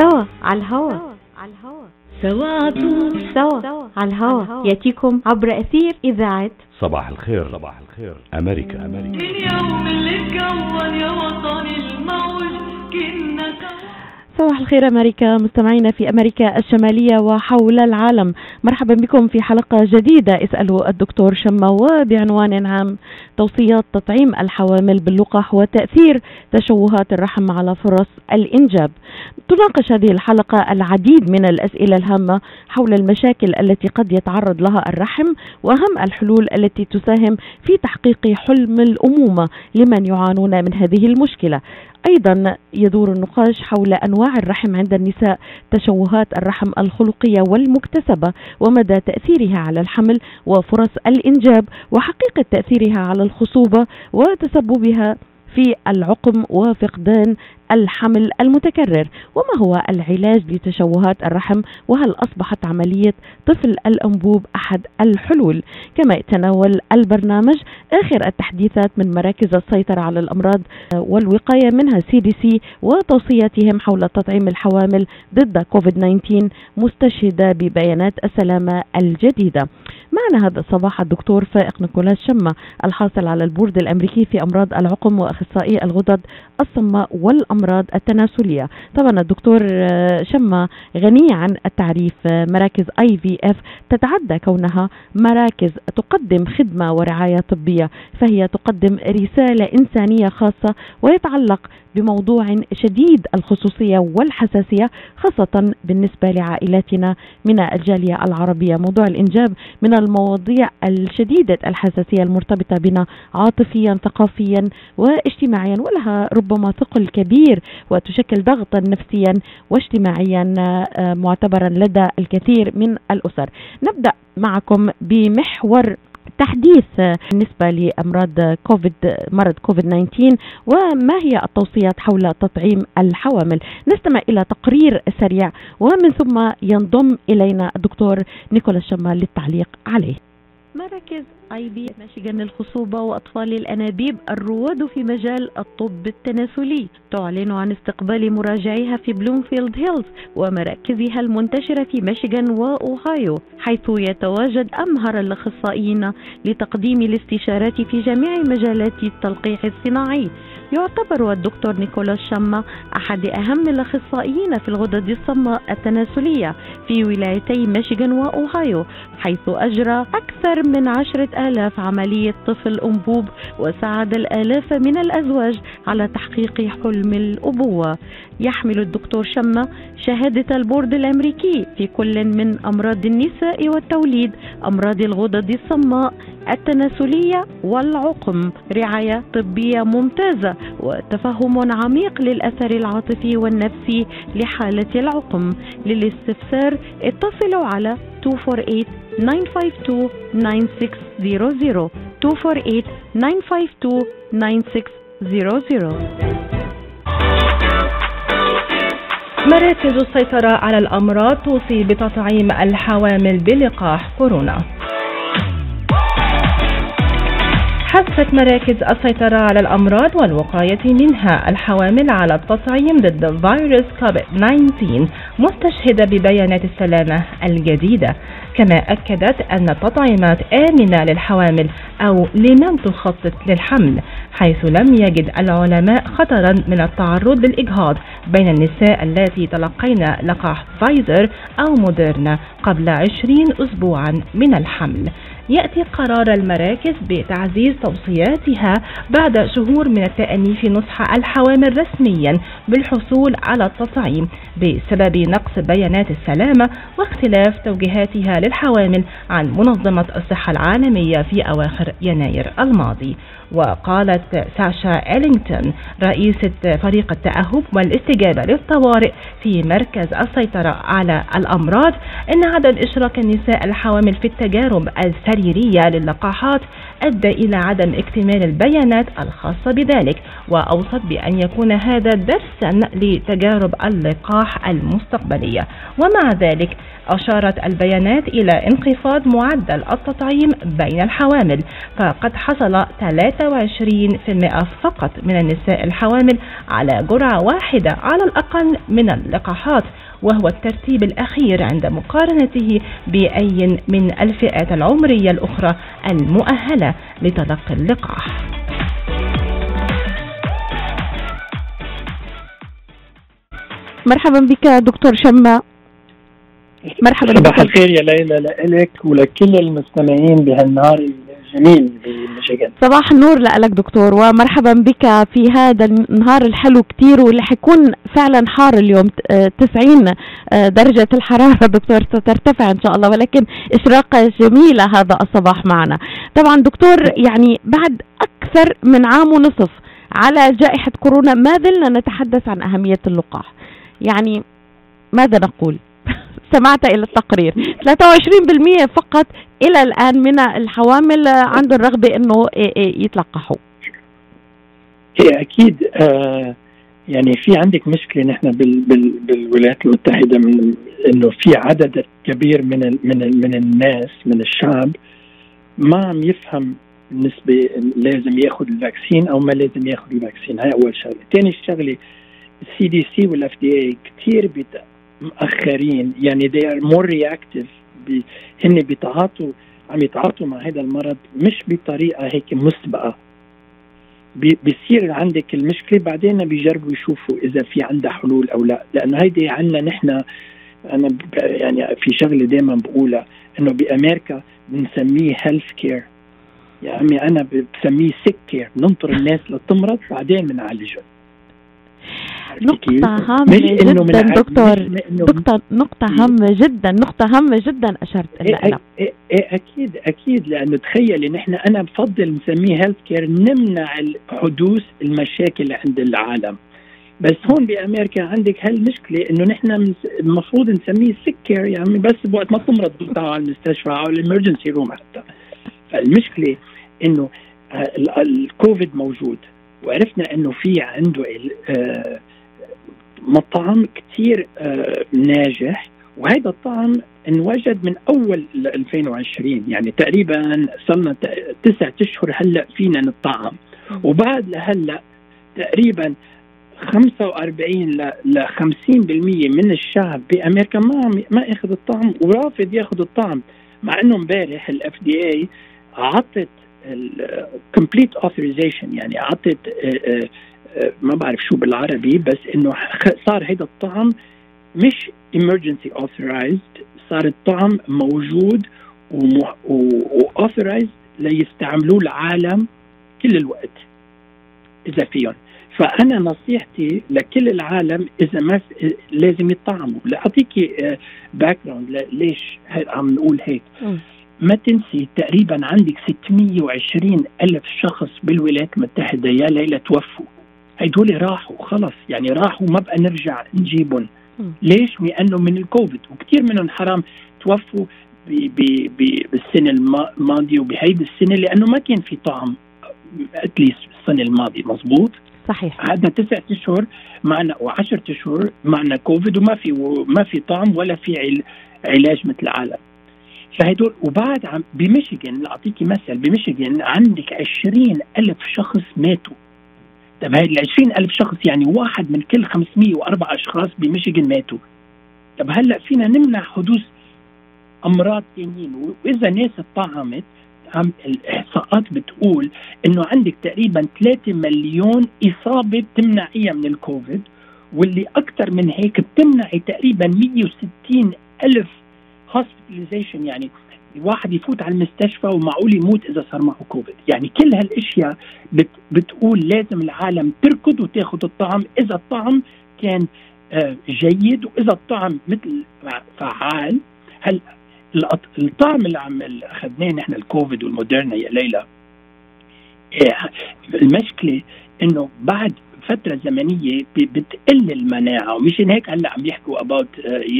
سوا على الهوا. على الهوا سوا سوا على الهوا. يأتيكم عبر أثير إذاعة. صباح الخير. صباح الخير. أمريكا أمريكا. اليوم اللي اتكون يا وطني الموج كنا صباح الخير أمريكا. مستمعينا في أمريكا الشمالية وحول العالم. مرحبا بكم في حلقة جديدة. اسألوا الدكتور شما وبعنوان عام توصيات تطعيم الحوامل باللقاح وتأثير تشوهات الرحم على فرص الإنجاب. تناقش هذه الحلقة العديد من الأسئلة الهامة حول المشاكل التي قد يتعرض لها الرحم وأهم الحلول التي تساهم في تحقيق حلم الأمومة لمن يعانون من هذه المشكلة. أيضا يدور النقاش حول أنواع الرحم عند النساء تشوهات الرحم الخلقية والمكتسبة ومدى تأثيرها على الحمل وفرص الإنجاب وحقيقة تأثيرها على الخصوبة وتسببها في العقم وفقدان الحمل المتكرر. وما هو العلاج لتشوهات الرحم؟ وهل أصبحت عملية طفل الأنبوب أحد الحلول؟ كما يتناول البرنامج آخر التحديثات من مراكز السيطرة على الأمراض والوقاية منها CDC وتوصياتهم حول تطعيم الحوامل ضد كوفيد 19 مستشهدة ببيانات السلامة الجديدة. معنا هذا الصباح الدكتور فائق نيكولاس شمة الحاصل على البورد الأمريكي في أمراض العقم وأخصائي الغدد الصماء والأمراض التناسلية. طبعا الدكتور شمة غني عن التعريف مراكز IVF تتعدى كونها مراكز تقدم خدمة ورعاية طبية فهي تقدم رسالة إنسانية خاصة ويتعلق بموضوع شديد الخصوصية والحساسية خاصة بالنسبة لعائلاتنا من الجالية العربية. موضوع الإنجاب من المواضيع الشديدة الحساسية المرتبطة بنا عاطفيا ثقافيا واجتماعيا ولها ربما ثقل كبير وتشكل ضغطا نفسيا واجتماعيا آه، معتبرا لدى الكثير من الأسر. نبدأ معكم بمحور تحديث بالنسبة لأمراض كوفيد مرض كوفيد 19 وما هي التوصيات حول تطعيم الحوامل. نستمع إلى تقرير سريع ومن ثم ينضم إلينا الدكتور نيكولاس شما للتعليق عليه. مراكز IVF ميشيغان للخصوبة وأطفال الأنابيب الرواد في مجال الطب التناسلي. تعلن عن استقبال مراجعيها في بلومفيلد هيلز ومراكزها المنتشرة في ميشيغان وأوهايو حيث يتواجد أمهر الأخصائيين لتقديم الاستشارات في جميع مجالات التلقيح الصناعي. يعتبر الدكتور نيكولاس شما أحد أهم الأخصائيين في الغدد الصماء التناسلية في ولايتي ميشيغان وأوهايو حيث أجرى أكثر من عشرة آلاف عملية طفل أنبوب وساعد الآلاف من الأزواج على تحقيق حلم الأبوة. يحمل الدكتور شما شهادة البورد الأمريكي في كل من أمراض النساء والتوليد أمراض الغدد الصماء التناسلية والعقم. رعاية طبية ممتازة وتفهم عميق للأثر العاطفي والنفسي لحالة العقم. للاستفسار اتصلوا على 248 952 9600 248 952 9600 مراكز السيطرة على الأمراض توصي بتطعيم الحوامل بلقاح كورونا. حثت مراكز السيطرة على الأمراض والوقاية منها الحوامل على التطعيم ضد فيروس كوفيد-19 مستشهدة ببيانات السلامة الجديدة. كما أكدت أن التطعيمات آمنة للحوامل أو لمن تخطط للحمل حيث لم يجد العلماء خطرا من التعرض للإجهاض بين النساء اللاتي تلقين لقاح فايزر أو موديرنا قبل 20 أسبوعا من الحمل. يأتي قرار المراكز بتعزيز توصياتها بعد شهور من التأني في نصح الحوامل رسميا بالحصول على التطعيم بسبب نقص بيانات السلامة واختلاف توجيهاتها للحوامل عن منظمة الصحة العالمية في أواخر يناير الماضي. وقالت ساشا إلينغتون رئيسة فريق التأهب والاستجابة للطوارئ في مركز السيطرة على الأمراض إن عدم إشراك النساء الحوامل في التجارب السريرية للقاحات أدى إلى عدم اكتمال البيانات الخاصة بذلك وأوصت بأن يكون هذا درسا لتجارب اللقاح المستقبلية. ومع ذلك أشارت البيانات إلى انخفاض معدل التطعيم بين الحوامل فقد حصل 3 26% فقط من النساء الحوامل على جرعة واحدة على الأقل من اللقاحات وهو الترتيب الأخير عند مقارنته بأي من الفئات العمرية الأخرى المؤهلة لتلقي اللقاح. مرحبا بك دكتور شما مرحبا صباح الخير يا ليلى لك ولكل المستمعين بهالنهار الجميل بميشيغان صباح النور لك دكتور ومرحبا بك في هذا النهار الحلو كتير واللي حيكون فعلا حار اليوم آه، 90 آه، درجة الحرارة. دكتور سترتفع إن شاء الله ولكن إشراقة جميلة هذا الصباح معنا. طبعا دكتور يعني بعد أكثر من عام ونصف على جائحة كورونا ما زلنا نتحدث عن أهمية اللقاح. يعني ماذا نقول؟ سمعت إلى التقرير. 23% فقط إلى الآن من الحوامل عندهم رغبة أنه يتلقحوا. هي أكيد آه يعني في عندك مشكلة نحن بال بال بالولايات المتحدة من إنه في عدد كبير من من من الناس من الشعب ما عم يفهم بالنسبة لازم ياخذ ال vaccine أو ما لازم ياخذ الفاكسين. هاي أول شغلة. ثاني شغلة ال CDC وال FDA كثير مؤخرين. يعني they are more reactive. بي هن بيتعاطوا عم يتعاطوا مع هذا المرض مش بطريقة هيك مسبقة. بي- بيصير عندك المشكلة بعدين بيجربوا يشوفوا إذا في عندها حلول أو لا. لأنه هيدي عندنا نحن أنا يعني في شغلة دائما بقولها إنه بأمريكا بنسميه health care يا عمي أنا بسميه sick care بننطر الناس لتمرض بعدين بنعالجهم. نقطة هامة جدا دكتور. نقطة نقطة هامة جدا نقطة هامة جدا أشرت إيه لها إيه إيه أكيد أكيد لأنه تخيلي نحن أنا بفضل نسميه health care نمنع حدوث المشاكل عند العالم. بس هون بأمريكا عندك هالمشكله إنه نحن المفروض نسميه sick care يعني بس بوقت ما تمرض على المستشفى أو ال emergency room حتى. فالمشكلة إنه آه، ال- الكوفيد موجود وعرفنا إنه في عنده مطعم كثير ناجح. وهذا الطعم انوجد من أول ل 2020 يعني تقريبا صرنا تسعة أشهر هلأ فينا نطعم. وبعد لهلأ تقريبا 45 ل ل 50% من الشعب بأمريكا ما ما اخذ الطعم ورافض ياخذ الطعم. مع إنه امبارح ال FDA عطت ال complete authorization يعني عطت آه، آه، آه، ما بعرف شو بالعربي بس إنه صار هيدا الطعم مش emergency authorized صار الطعم موجود و authorized ليستعملوه العالم كل الوقت إذا فيهم. فأنا نصيحتي لكل العالم إذا ما لازم يطعموا. لاعطيكي background ليش عم نقول هيك. ما تنسي تقريبا عندك 620 ألف شخص بالولايات المتحدة يا ليلى توفوا. هيدول راحوا خلص. يعني راحوا ما بقى نرجع نجيبهم. ليش؟ لأنه من الكوفيد. وكثير منهم حرام توفوا ب- ب- ب- بالسنة الما- الماضية وبهيدي السنة لأنه ما كان في طعم at least السنة الماضية. مزبوط صحيح. قعدنا تسعة أشهر معنا وعشرة أشهر معنا كوفيد وما في وما في طعم ولا في عل- علاج مثل العالم. فهدول وبعد عم بميشيغان لاعطيكي مثل بميشيغان عندك عشرين ألف شخص ماتوا. طب هاي ال 20 ألف شخص يعني واحد من كل 504 أشخاص بميشيغان ماتوا. طب هلأ فينا نمنع حدوث أمراض تانيين؟ وإذا ناس اتطعمت عم الإحصاءات بتقول إنه عندك تقريبا 3 مليون إصابة بتمنعيها من الكوفيد واللي أكثر من هيك بتمنعي تقريبا 160 ألف hospitalization يعني الواحد يفوت على المستشفى ومعقول يموت إذا صار معه كوفيد. يعني كل هالأشياء بت بتقول لازم العالم تركض وتاخذ الطعم. إذا الطعم كان آه، جيد وإذا الطعم مثل فعال هل الطعم اللي عم أخذناه نحن الكوفيد والموديرنا يا ليلى إيه، المشكلة إنه بعد فترة زمنية بتقل المناعة. ومشان هيك هلأ عم يحكوا اباوت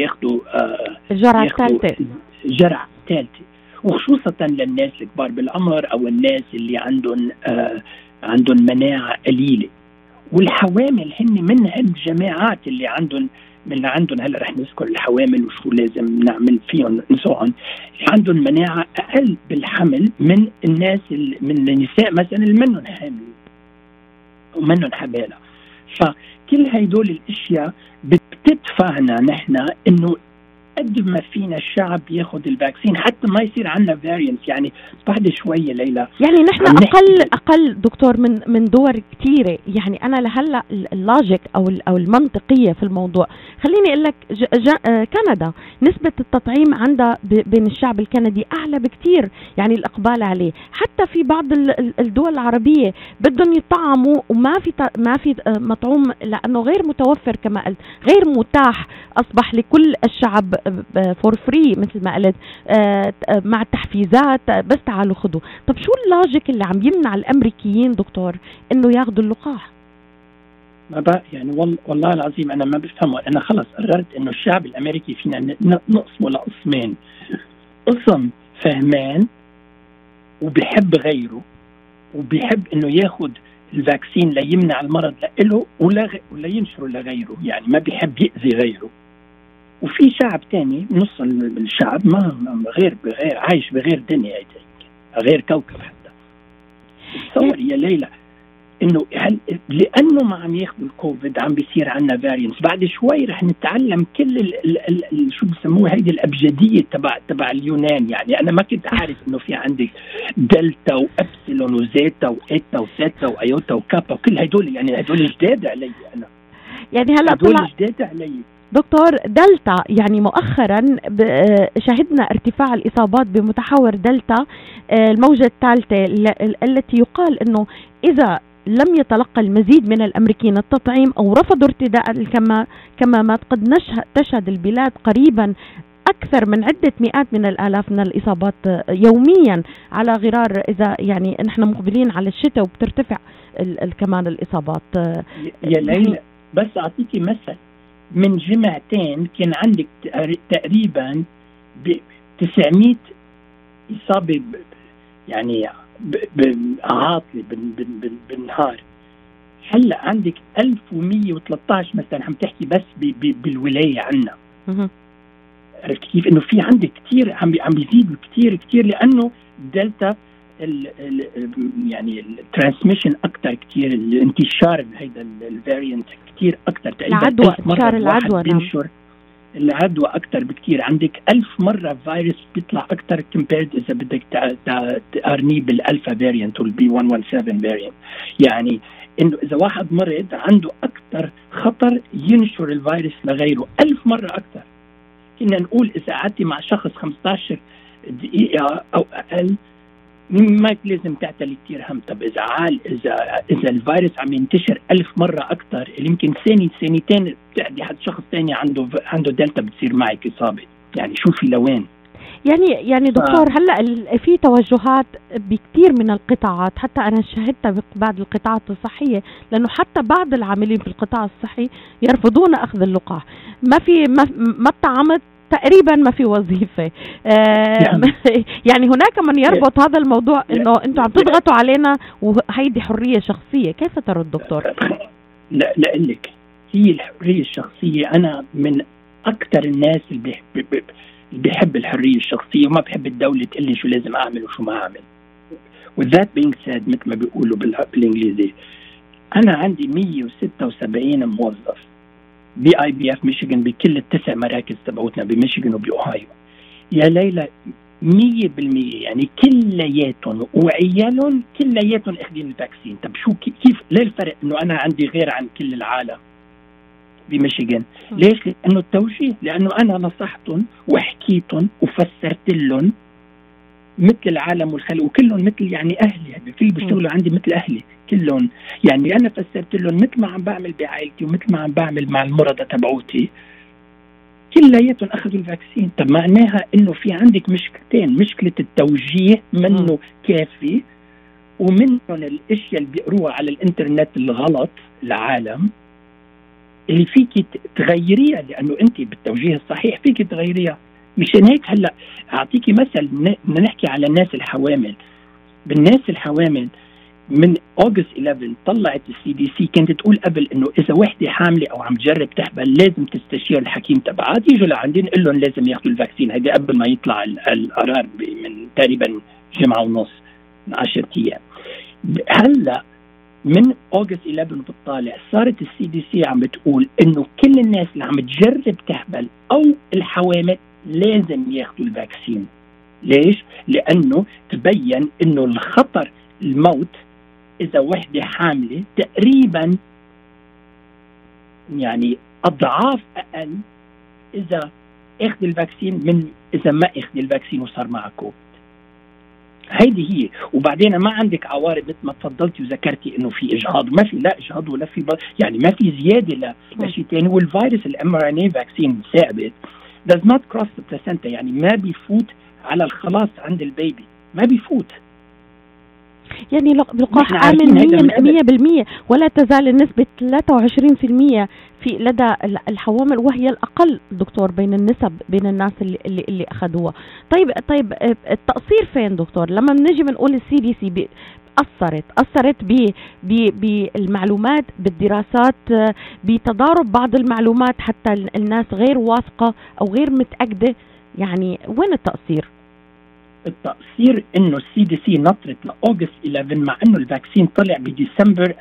ياخذوا آه، الجرعة ياخذوا ثالثة وخصوصا للناس الكبار بالعمر أو الناس اللي عندهم آه عندهم مناعة قليلة. والحوامل هن من هالجماعات اللي عندهم من عندهم هلأ رح نذكر الحوامل وشو لازم نعمل فيهم نسوهم عندهم مناعة أقل بالحمل من الناس من النساء مثلا اللي منهم حامل ومنهم حبالى فكل هدول الأشياء بتدفعنا نحن إنه قد ما فينا الشعب ياخذ ال vaccine حتى ما يصير عندنا variants يعني بعد شوية ليلى. يعني نحن أقل أقل دكتور من من دول كثيره يعني أنا لهلأ ال logic أو أو المنطقية في الموضوع. خليني أقول لك آه، كندا نسبة التطعيم عندها بين الشعب الكندي أعلى بكثير يعني الإقبال عليه. حتى في بعض الدول العربية بدهم يطعموا وما في ما في آه، مطعوم لأنه غير متوفر كما قلت غير متاح أصبح لكل الشعب. for free مثل ما قلت آه، مع التحفيزات بس تعالوا خذوا طب شو ال logic اللي عم يمنع الأمريكيين دكتور إنه ياخذوا اللقاح؟ ما بقى يعني والله العظيم أنا ما بفهمه. أنا خلص قررت إنه الشعب الأمريكي فينا نقسمه لقسمين قسم فهمان وبيحب غيره وبيحب إنه ياخذ الفاكسين ليمنع المرض له ولا ولا ينشره لغيره. يعني ما بيحب يأذي غيره. وفي شعب تاني نص الشعب ما غير بغير عايش بغير دنيا غير كوكب حتى. تصور يا ليلى إنه هل لأنه ما عم ياخذوا الكوفيد عم بيصير عندنا variants بعد شوي رح نتعلم كل ال ال ال شو بسموها هيدي الأبجدية تبع تبع اليونان. يعني أنا ما كنت عارف إنه في عندك دلتا وإبسلون وزيتا وإيتا وثيتا وأيوتا وكابا وكل هدول يعني هدول جداد علي أنا. يعني هلأ هدول جداد علي. دكتور دلتا يعني مؤخرا شهدنا ارتفاع الإصابات بمتحور دلتا آه، الموجة الثالثة التي يقال إنه إذا لم يتلقى المزيد من الأمريكيين التطعيم أو رفضوا ارتداء الكما كمامات قد تشهد البلاد قريبا أكثر من عدة مئات من الآلاف من الإصابات يوميا على غرار إذا يعني نحن مقبلين على الشتاء وبترتفع كمان الإصابات. يا ليلى بس اعطيكي مثل. من جمعتين كان عندك تقريبا 900 إصابة يعني عاطلة بالنهار. هلأ عندك 1113 مثلا عم تحكي بس بالولاية عنا. عرفت كيف؟ إنه في عندك كثير عم عم بيزيد كثير كثير لأنه دلتا ال ال يعني ال transmission أكثر كثير الانتشار هيدا ال variant كثير أكثر تقريبا العدوى انتشار العدوى نعم. العدوى أكثر بكثير عندك ألف مرة فيروس بيطلع أكثر compared إذا بدك تقارنيه بال alpha variant وال B 117 variant يعني إنه إذا واحد مرض عنده أكثر خطر ينشر الفيروس لغيره. ألف مرة أكثر كنا نقول إذا قعدتي مع شخص 15 دقيقة أو أقل ما لازم تعتلي كثير هم. طب إذا عال اذا إذا الفيروس عم ينتشر ألف مرة أكثر يمكن ثاني ثانيتين بتعدي حد شخص ثاني عنده عنده دلتا بتصير معك اصابه يعني شوفي لوين. يعني يعني دكتور. هلأ في توجهات بكثير من القطاعات حتى أنا شاهدتها ببعض القطاعات الصحية لأنه حتى بعض العاملين في القطاع الصحي يرفضون أخذ اللقاح. ما في ما ما طعمت تقريبا ما في وظيفة. آه يعني, يعني هناك من يربط هذا الموضوع إنه أنتم عم تضغطوا علينا وهيدي حرية شخصية. كيف ترى الدكتور؟ لا لك هي الحرية الشخصية. أنا من أكثر الناس اللي بيحب الحرية الشخصية وما بحب الدولة تقول لي شو لازم أعمل وشو ما أعمل. و that being said مثل ما بيقولوا بالإنجليزي أنا عندي 176 موظف. بي IVF Michigan بكل التسع مراكز تبعوتنا بميشيغان وباوهايو يا ليلى مية بالمية يعني كلياتهم وعيالهم كلياتهم أخذين الفاكسين. طب شو كيف ليه الفرق إنه أنا عندي غير عن كل العالم بميشيغان؟ ليش؟ لأنه التوجيه لأنه أنا نصحتهم وحكيتهم وفسرت لهم مثل العالم والخلق وكلهم مثل يعني أهلي. يعني في بيشتغلوا عندي مثل أهلي كلهم. يعني أنا فسرت لهم مثل ما عم بعمل بعائلتي ومثل ما عم بعمل مع المرضى تبعوتي. كلياتهم أخذوا ال vaccine. طب معناها إنه في عندك مشكلتين مشكلة التوجيه منه كافي ومنهم الأشياء اللي بيقروها على الإنترنت الغلط العالم. اللي فيك تغيريها لأنه انت بالتوجيه الصحيح فيك تغيريها. مشان هيك هلا اعطيكي مثل بدنا نحكي على الناس الحوامل. بالناس الحوامل من August 11 طلعت ال CDC كانت تقول قبل إنه إذا وحدة حاملة أو عم تجرب تحبل لازم تستشير الحكيم تبعها. يجوا لعندي نقول لهم لازم ياخذوا ال vaccine. هيدي قبل ما يطلع القرار من تقريبا جمعة ونص 10 أيام. هلأ من August 11 وبتطالع صارت ال CDC عم بتقول إنه كل الناس اللي عم تجرب تحبل أو الحوامل لازم ياخذوا ال vaccine. ليش؟ لأنه تبين إنه الخطر الموت إذا وحدة حاملة تقريبا يعني أضعاف أقل إذا أخذ ال vaccine من إذا ما أخذ ال vaccine وصار معها كوفيد. هيدي هي. وبعدين ما عندك عوارض مثل ما تفضلتي وذكرتي إنه في إجهاض. ما في لا إجهاض ولا في يعني ما في زيادة لشيء ثاني والفيروس ال mRNA vaccine ثابت. Does not cross the placenta يعني ما بيفوت على الخلاص عند ال baby. ما بيفوت. يعني لقاح آمن 100% ولا تزال النسبة 23% في لدى الحوامل وهي الأقل دكتور بين النسب بين الناس اللي اللي, اللي أخذوها. طيب طيب التقصير وين دكتور؟ لما بنجي بنقول ال CDC أثرت أثرت بالمعلومات بالدراسات بتضارب بعض المعلومات حتى الناس غير واثقة أو غير متأكدة. يعني وين التقصير؟ التقصير إنه ال CDC نطرت ل August 11 مع إنه ال vaccine طلع بديسمبر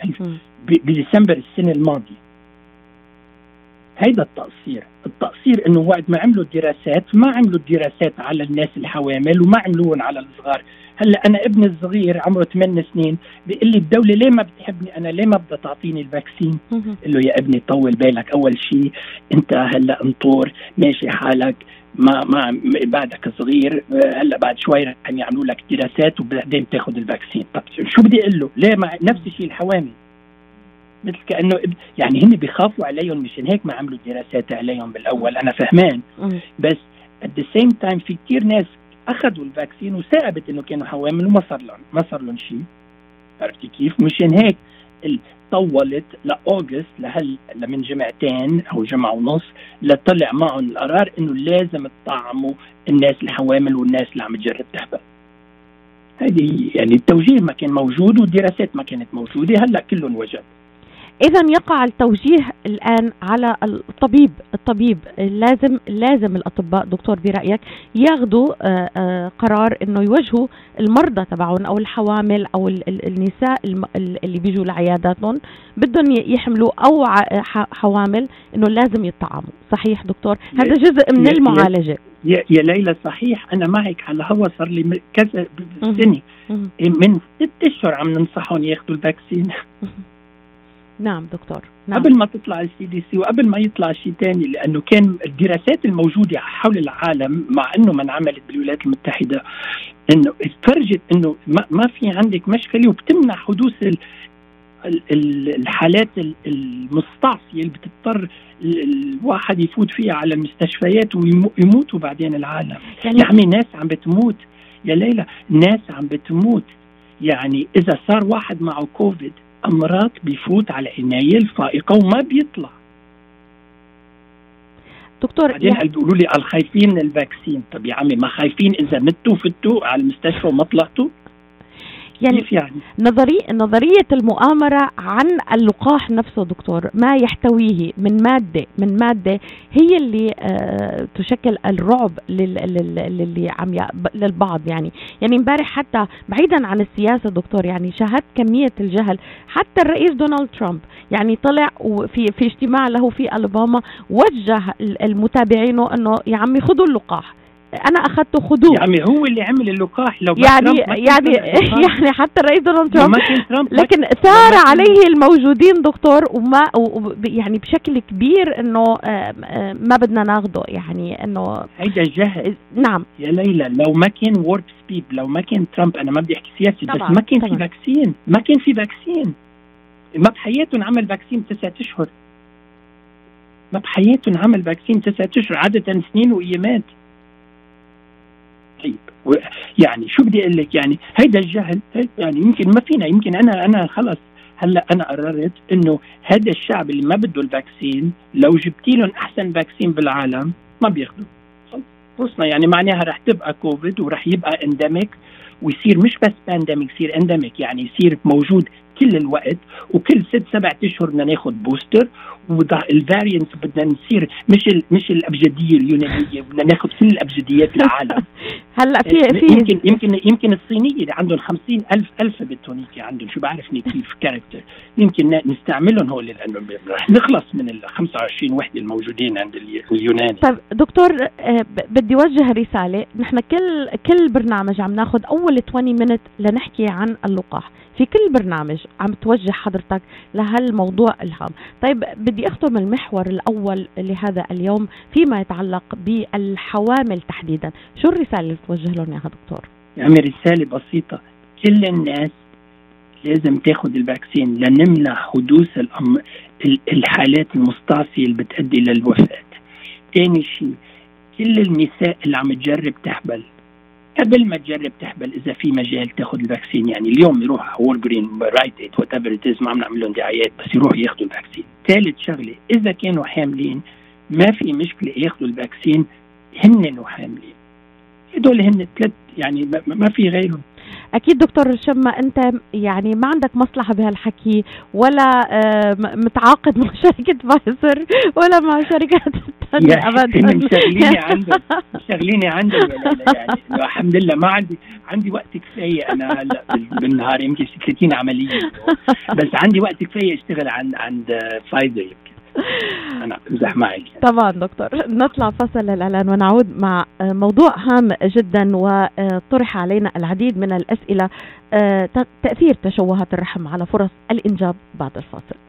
بديسمبر السنة الماضية. هيدا التقصير التقصير إنه وقت ما عملوا الدراسات ما عملوا الدراسات على الناس الحوامل وما عملوهم على الصغار. هلا أنا ابني الصغير عمره 8 سنين بيقول لي الدولة ليه ما بتحبني أنا؟ ليه ما بدها تعطيني ال vaccine قل له يا ابني طول بالك أول شيء أنت هلا انطور ماشي حالك ما ما بعدك صغير هلا بعد شوي رح يعملوا لك دراسات وبعدين بتاخذ ال vaccine. طب شو بدي أقول له؟ ليه ما نفس الشيء الحوامل. مثل كأنه يعني هن بيخافوا عليهم مشان هيك ما عملوا دراسات عليهم بالأول أنا فهمان. بس at the same time في كثير ناس أخذوا الفاكسين وثابت إنه كانوا حوامل وما صار لهم ما صار لهم شيء. عرفتي كيف؟ مشان هيك طولت لأوغست لهل من جمعتين أو جمعة ونص لطلع معهم القرار إنه لازم تطعموا الناس الحوامل والناس اللي عم تجرب تهبل هذه يعني التوجيه ما كان موجود والدراسات ما كانت موجودة هلأ كلهم وجد. اذا يقع التوجيه الآن على الطبيب الطبيب لازم لازم الأطباء دكتور برأيك ياخذوا آه، آه، قرار إنه يوجهوا المرضى تبعهم أو الحوامل أو النساء اللي بيجوا لعياداتهم بدهم يحملوا أو حوامل إنه لازم يطعموا صحيح دكتور؟ هذا جزء من المعالجة. يا, يا ليلى صحيح أنا معك على الهوا صار لي كذا سنة. من ست أشهر عم ننصحهم ياخذوا ال vaccine. نعم دكتور. نعم. قبل ما تطلع ال CDC وقبل ما يطلع شيء ثاني لأنه كان الدراسات الموجودة حول العالم مع إنه ما انعملت بالولايات المتحدة إنه تفرجي إنه ما, في عندك مشكلة وبتمنع حدوث ال الحالات المستعصية اللي بتضطر الواحد يفوت فيها على المستشفيات ويموتوا بعدين العالم. يعني, يعني ناس عم بتموت. يا ليلى ناس عم بتموت. يعني إذا صار واحد معه كوفيد أمراض بيفوت على العنايه الفائقة وما بيطلع. دكتور بعدين يعني بيقولوا لي الخايفين من ال vaccine؟ طب يا عمي ما خايفين إذا متوا فتوا على المستشفى وما طلعتوا؟ يعني, يعني؟ نظري نظرية المؤامرة عن اللقاح نفسه دكتور ما يحتويه من مادة من مادة هي اللي آه تشكل الرعب للي عم للبعض يعني. يعني امبارح حتى بعيدا عن السياسة دكتور يعني شاهدت كمية الجهل. حتى الرئيس دونالد ترامب يعني طلع وفي في اجتماع له في الاباما وجه المتابعينه إنه يا عمي خذوا اللقاح. أنا اخذته خدوه يعني هو اللي عمل اللقاح لو يعني يعني يعني حتى الرئيس دونالد ترامب لكن ثار عليه الموجودين دكتور وما يعني بشكل كبير إنه ما بدنا ناخده. يعني إنه هيدا جهل نعم. يا ليلى لو ما كان Warp Speed لو ما كان ترامب أنا ما بدي أحكي سياسي بس ما كان. في vaccine ما كان في vaccine ما بحياتهم عمل vaccine تسعة أشهر. ما بحياتهم عمل vaccine تسعة أشهر عادة سنين وأيامات. طيب. يعني شو بدي أقول لك؟ يعني هيدا الجهل يعني يمكن ما فينا يمكن أنا أنا خلص. هلأ أنا قررت إنه هذا الشعب اللي ما بده ال vaccine لو جبتي لهم أحسن vaccine بالعالم ما بياخذوا تخصنا يعني معناها رح تبقى كوفيد ورح يبقى endemic ويصير مش بس pandemic يصير endemic يعني يصير موجود كل الوقت وكل ست سبع أشهر بدنا ناخذ booster وال variant بدنا نصير مش ال مش الأبجدية اليونانية بدنا ناخذ كل الابجديات العالم. هلأ في في يمكن يمكن يمكن الصينية اللي عندهم 50 ألف alphabet هونيك عندهم شو بعرفني كيف character يمكن نستعملهم هول لأنه رح نخلص من ال 25 وحدة الموجودين عند اليوناني. طيب دكتور آه، بدي وجه رسالة. نحن كل كل برنامج عم ناخذ أول 20 minute لنحكي عن اللقاح. في كل برنامج عم توجه حضرتك لهالموضوع الهام. طيب بدي اختم المحور الأول لهذا اليوم فيما يتعلق بالحوامل تحديدا. شو الرسالة اللي توجه لهم اياها دكتور؟ يعني رسالة بسيطة. كل الناس لازم تاخذ ال vaccine لنمنع حدوث الأم... الحالات المستعصية اللي بتؤدي للوفاة. ثاني شيء كل النساء اللي عم تجرب تحبل قبل ما تجرب تحبل إذا في مجال تاخذ ال vaccine يعني اليوم يروح Walgreens, Rite Aid, whatever ما عم نعمل لهم دعايات بس يروحوا ياخذوا ال vaccine. ثالث شغلة إذا كانوا حاملين ما في مشكلة ياخذوا الفاكسين هن وحاملين هدول هن ثلاث يعني ما في غيرهم. أكيد دكتور شما أنت يعني ما عندك مصلحة بهالحكي ولا آه، متعاقد مع شركة فايزر ولا مع شركات الثانية ابدا. مشغليني عندك مشغليني عندك يعني الحمد لله ما عندي عندي وقت كفاية. أنا هلا بالنهار يمكن 30 عملية. بس عندي وقت كفاية أشتغل عند عند فايزر يمكن. أنا أمزح معك. طبعا دكتور. نطلع فصل الإعلان ونعود مع موضوع هام جدا وطرح علينا العديد من الأسئلة تأثير تشوهات الرحم على فرص الإنجاب بعد الفاصل.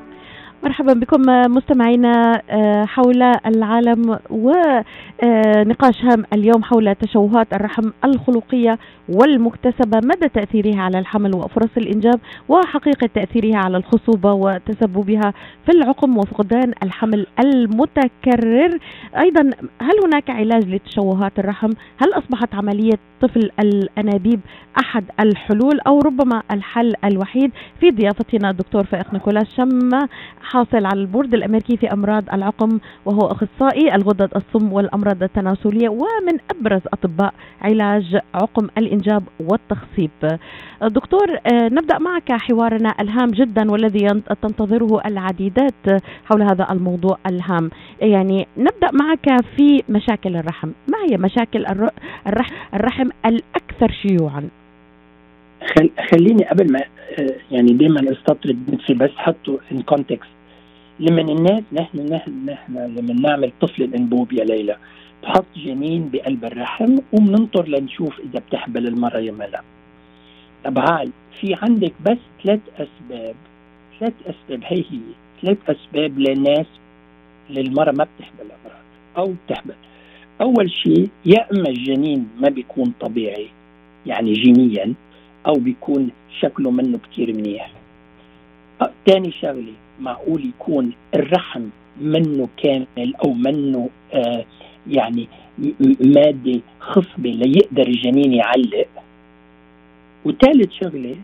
مرحبا بكم مستمعينا آه، حول العالم ونقاش هام اليوم حول تشوهات الرحم الخلقية والمكتسبة مدى تأثيرها على الحمل وفرص الإنجاب وحقيقة تأثيرها على الخصوبة وتسببها في العقم وفقدان الحمل المتكرر. أيضا هل هناك علاج لتشوهات الرحم؟ هل أصبحت عملية طفل الأنابيب أحد الحلول؟ أو ربما الحل الوحيد؟ في ضيافتنا الدكتور فائق نيكولاس شما حاصل على البورد الأمريكي في أمراض العقم وهو أخصائي الغدد الصم والأمراض التناسلية ومن أبرز أطباء علاج عقم الإنجاب والتخصيب. دكتور آه، نبدأ معك حوارنا الهام جدا والذي تنتظره العديدات حول هذا الموضوع الهام. يعني نبدأ معك في مشاكل الرحم. ما هي مشاكل الرحم, الأكثر شيوعا؟ خليني قبل ما آه، يعني دائما أستطرد نفسي بس حطه in context لمن الناس نحن نحن نحن لما نعمل طفل الانبوب يا ليلى. بحط جنين بقلب الرحم وبننطر لنشوف إذا بتحبل المرة يا لا طب في عندك بس ثلاث أسباب. ثلاث أسباب هي هي. ثلاث أسباب للناس للمرة ما بتحبل أمراض أو بتحبل. أول شيء يا إما الجنين ما بيكون طبيعي يعني جينيا أو بيكون شكله منه كتير منيح. ثاني شغلة معقول يكون الرحم منه كامل أو منه آه يعني مادة خصبة ليقدر الجنين يعلق. وثالث شغلة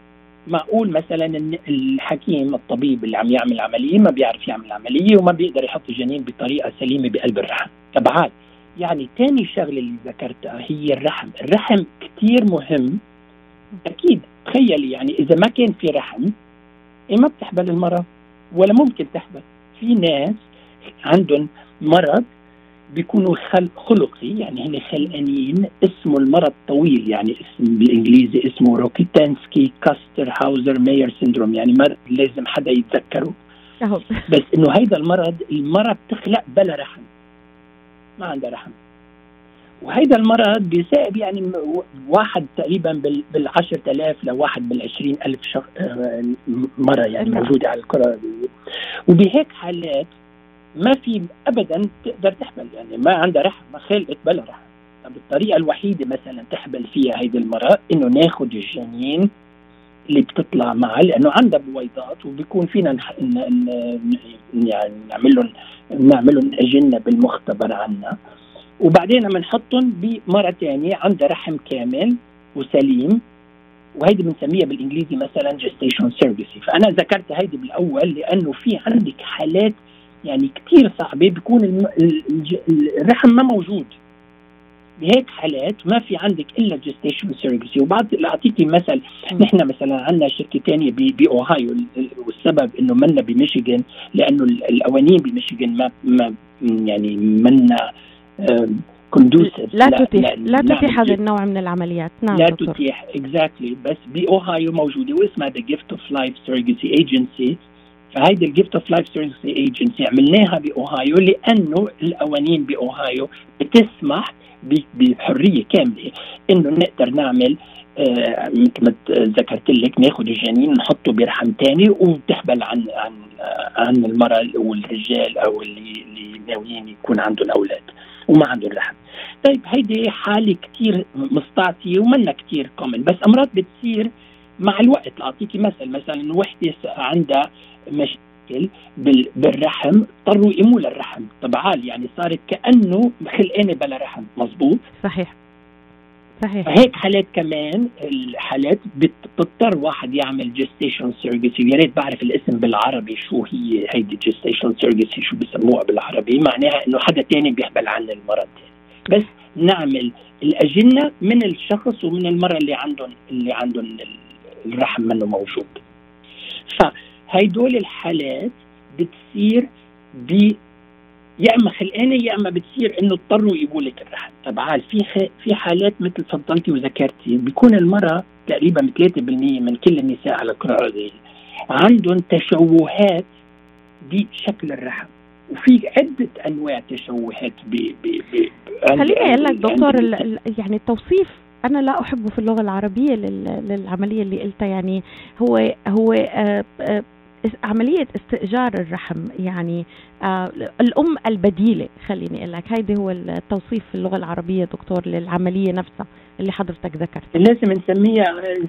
معقول مثلا الحكيم الطبيب اللي عم يعمل عملية ما بيعرف يعمل عملية وما بيقدر يحط الجنين بطريقة سليمة بقلب الرحم. تبعات يعني ثاني شغلة اللي ذكرتها هي الرحم. الرحم كثير مهم. أكيد تخيلي يعني إذا ما كان في رحم إيه ما بتحبل المرأة ولا ممكن تحبل في ناس عندهم مرض بيكونوا خل خلقي يعني هن خلقانين اسمه المرض طويل يعني اسم بالإنجليزي اسمه Rokitansky Küster Hauser Mayer syndrome يعني مرض لازم حدا يتذكره. بس إنه هيدا المرض المرض بتخلق بلا رحم. ما عندها رحم. وهيدا المرض بيصاب يعني واحد تقريبا بال بال 10000 لواحد بال 20000 شخ... آه، مرة يعني. موجودة على الكرة. الأرضية وبهيك حالات ما في ابدا تقدر تحمل يعني ما عندها رحم ما خلقت بلا رحم. طب الطريقة الوحيدة مثلا تحمل فيها هيدي المرأة إنه ناخد الجنين اللي بتطلع معها لأنه عندها بويضات وبيكون فينا نح... ن... ن... يعني نعمل لهم نعمل لهم أجنة بالمختبر عنا. وبعدين بنحطهم بمرة ثانية عندها رحم كامل وسليم وهيدي بنسميها بالإنجليزي مثلا gestational surrogacy فأنا ذكرت هيدي بالأول لأنه في عندك حالات يعني كثير صعبة بيكون الرحم ما موجود. بهيك حالات ما في عندك إلا gestational surrogacy وبعد لأعطيكي مثل نحن مثلا عندنا شركة ثانية بأوهايو ال- والسبب إنه منا بميشيغان لأنه ال- القوانين بميشيغان ما ما يعني منا conducive لا تتيح لا تتيح هذا النوع من العمليات. نعم لا دكتور. تتيح exactly بس باوهايو موجودة واسمها The Gift of Life Surrogacy Agency فهيدي ال Gift of Life Surrogacy Agency عملناها باوهايو لأنه القوانين باوهايو بتسمح بحرية كاملة إنه نقدر نعمل آه، مثل ما ذكرت لك ناخذ الجنين نحطه برحم ثاني وبتحبل عن عن عن المرأة والرجال أو اللي اللي ناويين يكون عندهم أولاد. وما عندهم رحم. طيب هيدي حالة كثير مستعصية ومنا كثير common بس أمراض بتصير مع الوقت. لأعطيكي مثل مثلا وحدة عندها مشاكل بال- بالرحم اضطروا يقيموا للرحم. طبعا يعني صارت كأنه خلقانة بلا رحم. مزبوط صحيح. صحيح. فهيك حالات كمان الحالات بت- بتضطر واحد يعمل gestational surrogacy يا ريت بعرف الاسم بالعربي شو هي هيدي gestational surrogacy شو بسموها بالعربي. معناها إنه حدا تاني بيحمل عن المرة. بس نعمل الأجنة من الشخص ومن المراه اللي عندهم اللي عندهم ال- الرحم منه موجود. فهيدول الحالات بتصير يا أما خلقانة يا أما بتصير إنه اضطروا يجيبوا لك الرحم طبعا في. في حالات مثل تفضلتي وذكرتي بيكون المرأة تقريبا 3% من كل النساء على الكره الارضيه عندهم تشوهات بشكل الرحم وفي عدة أنواع تشوهات ب ب ب خليني أقول لك دكتور يعني التوصيف أنا لا أحبه في اللغة العربية لل- للعملية اللي قلتها. يعني هو هو آه، آه، عملية استئجار الرحم يعني آه، الأم البديلة خليني أقول لك هيدي هو التوصيف في اللغة العربية دكتور للعملية نفسها اللي حضرتك ذكرت لازم نسميها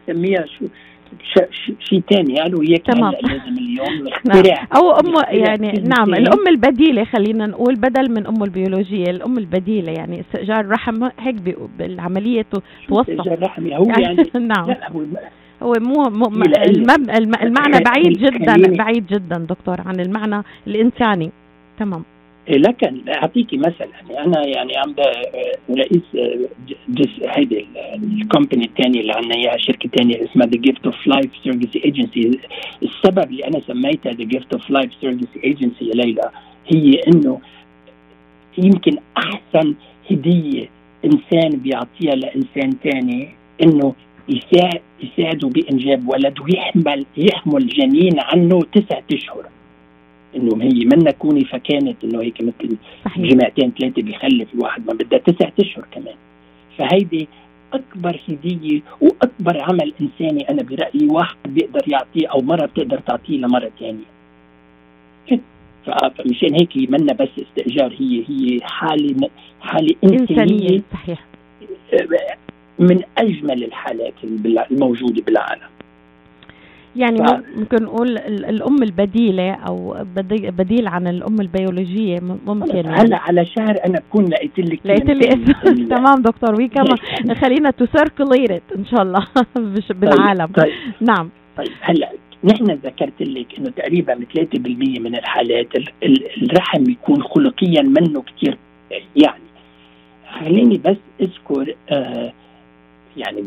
نسميها شو شيء ثاني قالوا هيك تمام. هلا لازم اليوم نعم. نخترع أو أم يعني. نعم الأم البديلة خلينا نقول بدل من امه البيولوجية الأم البديلة يعني استئجار الرحم هيك بالعملية تو- توصف استئجار رحمي هو يعني نعم لا هو مو. المعنى بعيد جدا بعيد جدا دكتور عن المعنى الإنساني. تمام. لكن اعطيكي مثل يعني أنا يعني عم رئيس هيدي ال company الثانية اللي عندنا اياها شركة ثانية اسمها The Gift of Life Surrogacy Agency السبب اللي أنا سميتها The Gift of Life Surrogacy Agency يا ليلى هي إنه يمكن أحسن هدية إنسان بيعطيها لإنسان ثاني إنه يساعد يساعده بإنجاب ولد ويحمل يحمل جنين عنه تسعة أشهر. انه هي منا كوني فكانت إنه هيك مثل صحيح. جماعتين ثلاثة بيخلف الواحد ما بدها تسعة أشهر كمان. فهيدي أكبر هديه وأكبر عمل إنساني أنا برأيي واحد بيقدر يعطيه أو مرة بتقدر تعطيه لمرة ثانية فمشان هيك منا بس استئجار هي هي حالة حالة إنسانية إنسانية. صحيح. من أجمل الحالات الموجودة بالعالم يعني ف- ممكن نقول ال- الأم البديلة أو بدي- بديل عن الأم البيولوجية ممكن. هلا على شهر أنا بكون لقيت لك لقيت لي. تمام دكتور we can خلينا to circulate إن شاء الله. بش- بالعالم. طيب. نعم. طيب هلا نحن ذكرت لك إنه تقريبا 3% من الحالات ال- ال- الرحم يكون خلقيا منه كثير يعني خليني بس أذكر آه يعني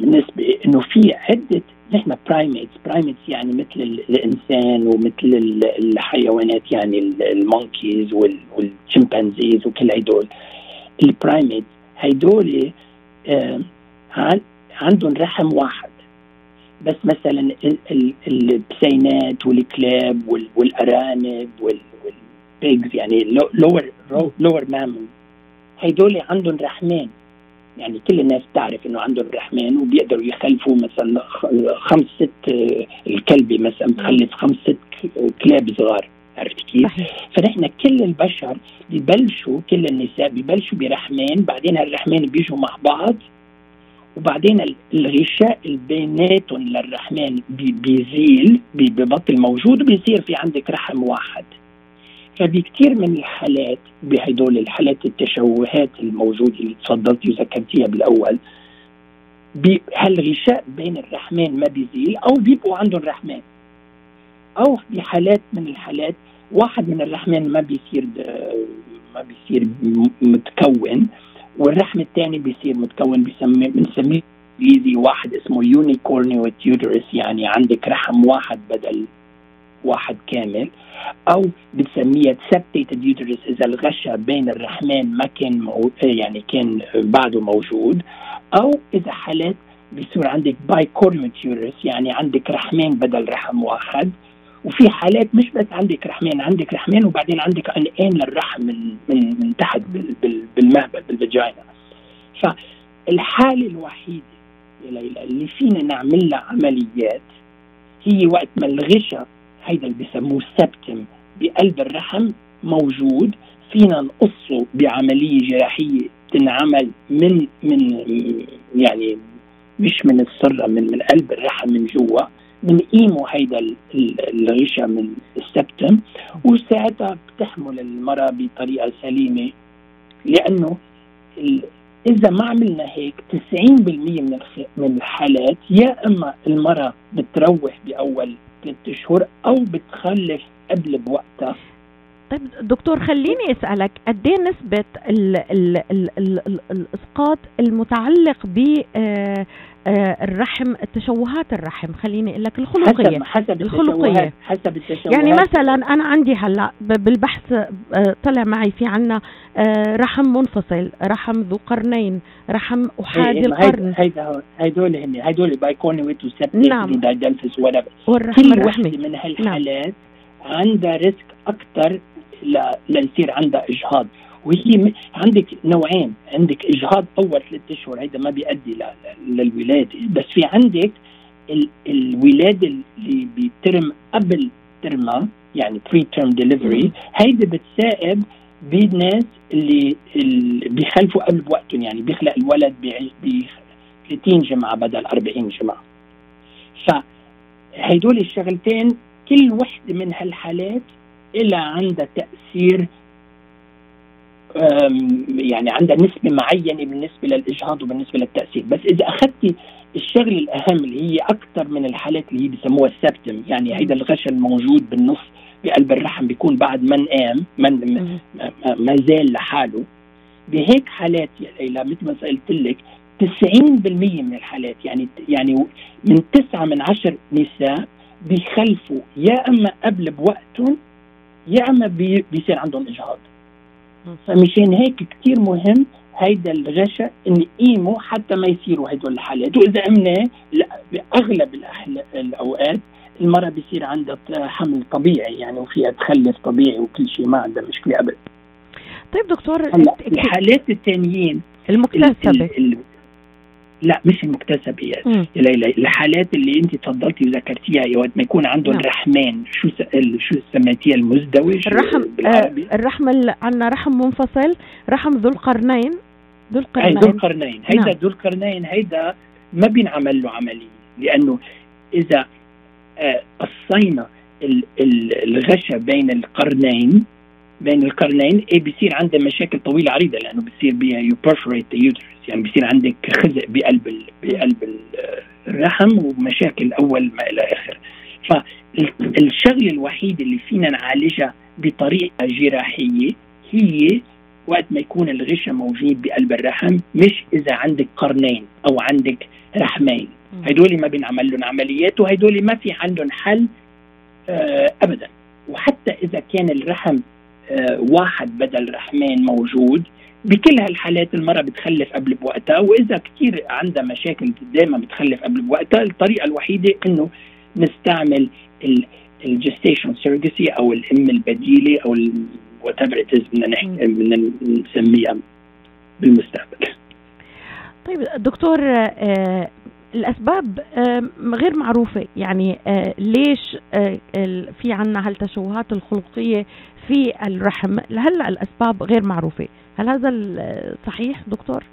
بالنسبة إنه في عدة نحن primates primates يعني مثل ال- الإنسان ومثل ال- الحيوانات يعني ال- ال monkeys وال- وال chimpanzees وكل هدول. ال primates هدول عن- عندهم رحم واحد. بس مثلا ال- ال- البسينات والكلاب وال- والأرانب وال- وال pigs يعني lower lower mammal هدول عندهم رحمين يعني كل الناس بتعرف إنه عندهم رحمين وبيقدروا يخلفوا مثلا خمس ست آه، الكلبة مثلا بتخلف خمس ست كلاب صغار عرفت كيف؟ فنحن كل البشر ببلشوا كل النساء ببلشوا برحمين بعدين هالرحمين بيجوا مع بعض وبعدين ال- الغشاء اللي بيناتهم للرحمين بي- بيزيل بي- ببطل موجود وبيصير في عندك رحم واحد فبكثير من الحالات بهدول الحالات التشوهات الموجودة اللي تفضلتي وذكرتيها بالأول بي- هالغشاء بين الرحمين ما بيزيل أو بيبقوا عندهم رحمين أو بحالات من الحالات واحد من الرحمين ما بيصير ما بيصير متكون والرحم الثاني بيصير متكون بنسميه بالانجليزي واحد اسمه unicornuate uterus يعني عندك رحم واحد بدل واحد كامل أو بنسميها septated uterus إذا الغشا بين الرحمين ما كان مو يعني كان بعده موجود أو إذا حالات بيصير عندك bicornuate uterus يعني عندك رحمين بدل رحم واحد وفي حالات مش بس عندك رحمين عندك رحمين وبعدين عندك عنقين للرحم من من من تحت بال بال بالمهبل بال vagina. فالحالة الوحيدة اللي فينا نعمل لها عمليات هي وقت ما الغشا هيدا اللي بيسموه septum بقلب الرحم موجود. فينا نقصه بعملية جراحية تنعمل من من يعني مش من السرة من من قلب الرحم من جوا. بنقيموا هيدا ال- ال- الغشا من السبتم وساعتها بتحمل المرأة بطريقة سليمة لأنه ال- إذا ما عملنا هيك 90% من من الحالات يا إما المرأة بتروح بأول ثلاثة أشهر أو بتخلف قبل بوقتها. طيب دكتور خليني أسألك قد إيه نسبة ال ال ال ال ال الإسقاط المتعلق ب آه، آه، الرحم تشوهات الرحم؟ خليني أقول لك الخلقية. حسب حسب الخلقية. التشوهات حسب التشوهات. يعني مثلا أنا عندي هلأ بالبحث آه، طلع معي في عنا رحم منفصل رحم ذو قرنين رحم احادي هي- القرن. هيدا هيدول هن هيدول بايكونويت نعم. وسبتيك دايدلفس ولا والرحم كل وحده من هالحالات عندها risk أكثر ليصير عندها إجهاض. وهي عندك نوعين. عندك إجهاض أول ثلاث أشهر هيدا ما بيؤدي للولاده بس في عندك ال- الولاده اللي بتتم قبل term ها يعني preterm delivery هيدي بتساعد بالناس اللي, اللي بيخلفوا قبل بوقتهم. يعني بيخلق الولد ب 30 جمعه بدل 40 جمعه فهيدول الشغلتين كل وحدة من هالحالات إلى عندها تأثير يعني عندها نسبة معينة بالنسبة للإجهاض وبالنسبة للتأثير بس إذا أخذتي الشغلة الأهم اللي هي أكثر من الحالات اللي هي بسموها السبتم يعني هيدا الغشا الموجود بالنص بقلب الرحم بيكون بعد ما نقام ما مم. ما- زال لحاله بهيك حالات يا ليلى مثل ما قلت لك 90% من الحالات يعني يعني من تسعة من عشر نساء بيخلفوا يا إما قبل بوقتهم يا اما بي بيصير عندهم إجهاض. فمشان هيك كتير مهم هيدا الغشا نقيمه حتى ما يصيروا هدول الحالات واذا قمناه لا باغلب الأوقات المرأة بيصير عندها حمل طبيعي يعني وفيها تخلف طبيعي وكل شيء ما عندها مشكلة أبدا طيب دكتور الحالات الثانيين ال- المكتسبه ال- ال- لا مش. يا ليلى الحالات اللي انت تفضلتي وذكرتيها يا وقت ما يكون عندهم نعم. رحمين شو شو سميتيها؟ المزدوج الرحم آه الرحم ال- عندنا رحم منفصل رحم ذو القرنين. ذو هي ذو القرنين. القرنين. هيدا نعم. ذو القرنين هيدا ما بينعمل له عملية لأنه إذا آه، قصينا ال- ال- الغشا بين القرنين بين القرنين إيه بيصير عندها مشاكل طويلة عريضة لأنه بيصير بيها يو the uterus. يعني بيصير عندك خزق بقلب ال- بقلب ال- الرحم ومشاكل أول ما إلى آخر. فالشغلة الوحيدة اللي فينا نعالجها بطريقة جراحية هي وقت ما يكون الغشا موجود بقلب الرحم مش إذا عندك قرنين أو عندك رحمين. هدول ما بينعمل لهم عمليات وهدول ما في عندهم حل آه ابدا. وحتى إذا كان الرحم واحد بدل رحمين موجود بكل هالحالات المرأة بتخلف قبل بوقتها وإذا كثير عندها مشاكل دائما بتخلف قبل بوقتها الطريقة الوحيدة إنه نستعمل ال gestational surrogacy أو الأم البديلة أو what بدنا بدنا نسميها بالمستقبل. طيب دكتور آه الاسباب غير معروفة. يعني ليش في عنا هالتشوهات الخلقية في الرحم. هلا الأسباب غير معروفة. هل هذا صحيح دكتور؟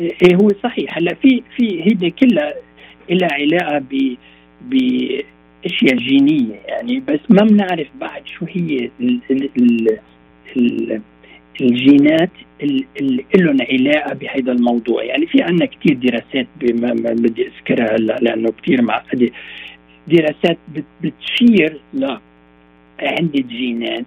إيه هو صحيح. هلأ في في هيدي كلها لها علاقة ب باشياء جينية. يعني بس ما بنعرف بعد شو هي ال ال ال الجينات اللي لهم علاقة بهذا الموضوع. يعني في عندنا كثير دراسات ما بدي أذكرها هلا لأنه كثير معقدة. دراسات بتشير ل عندة جينات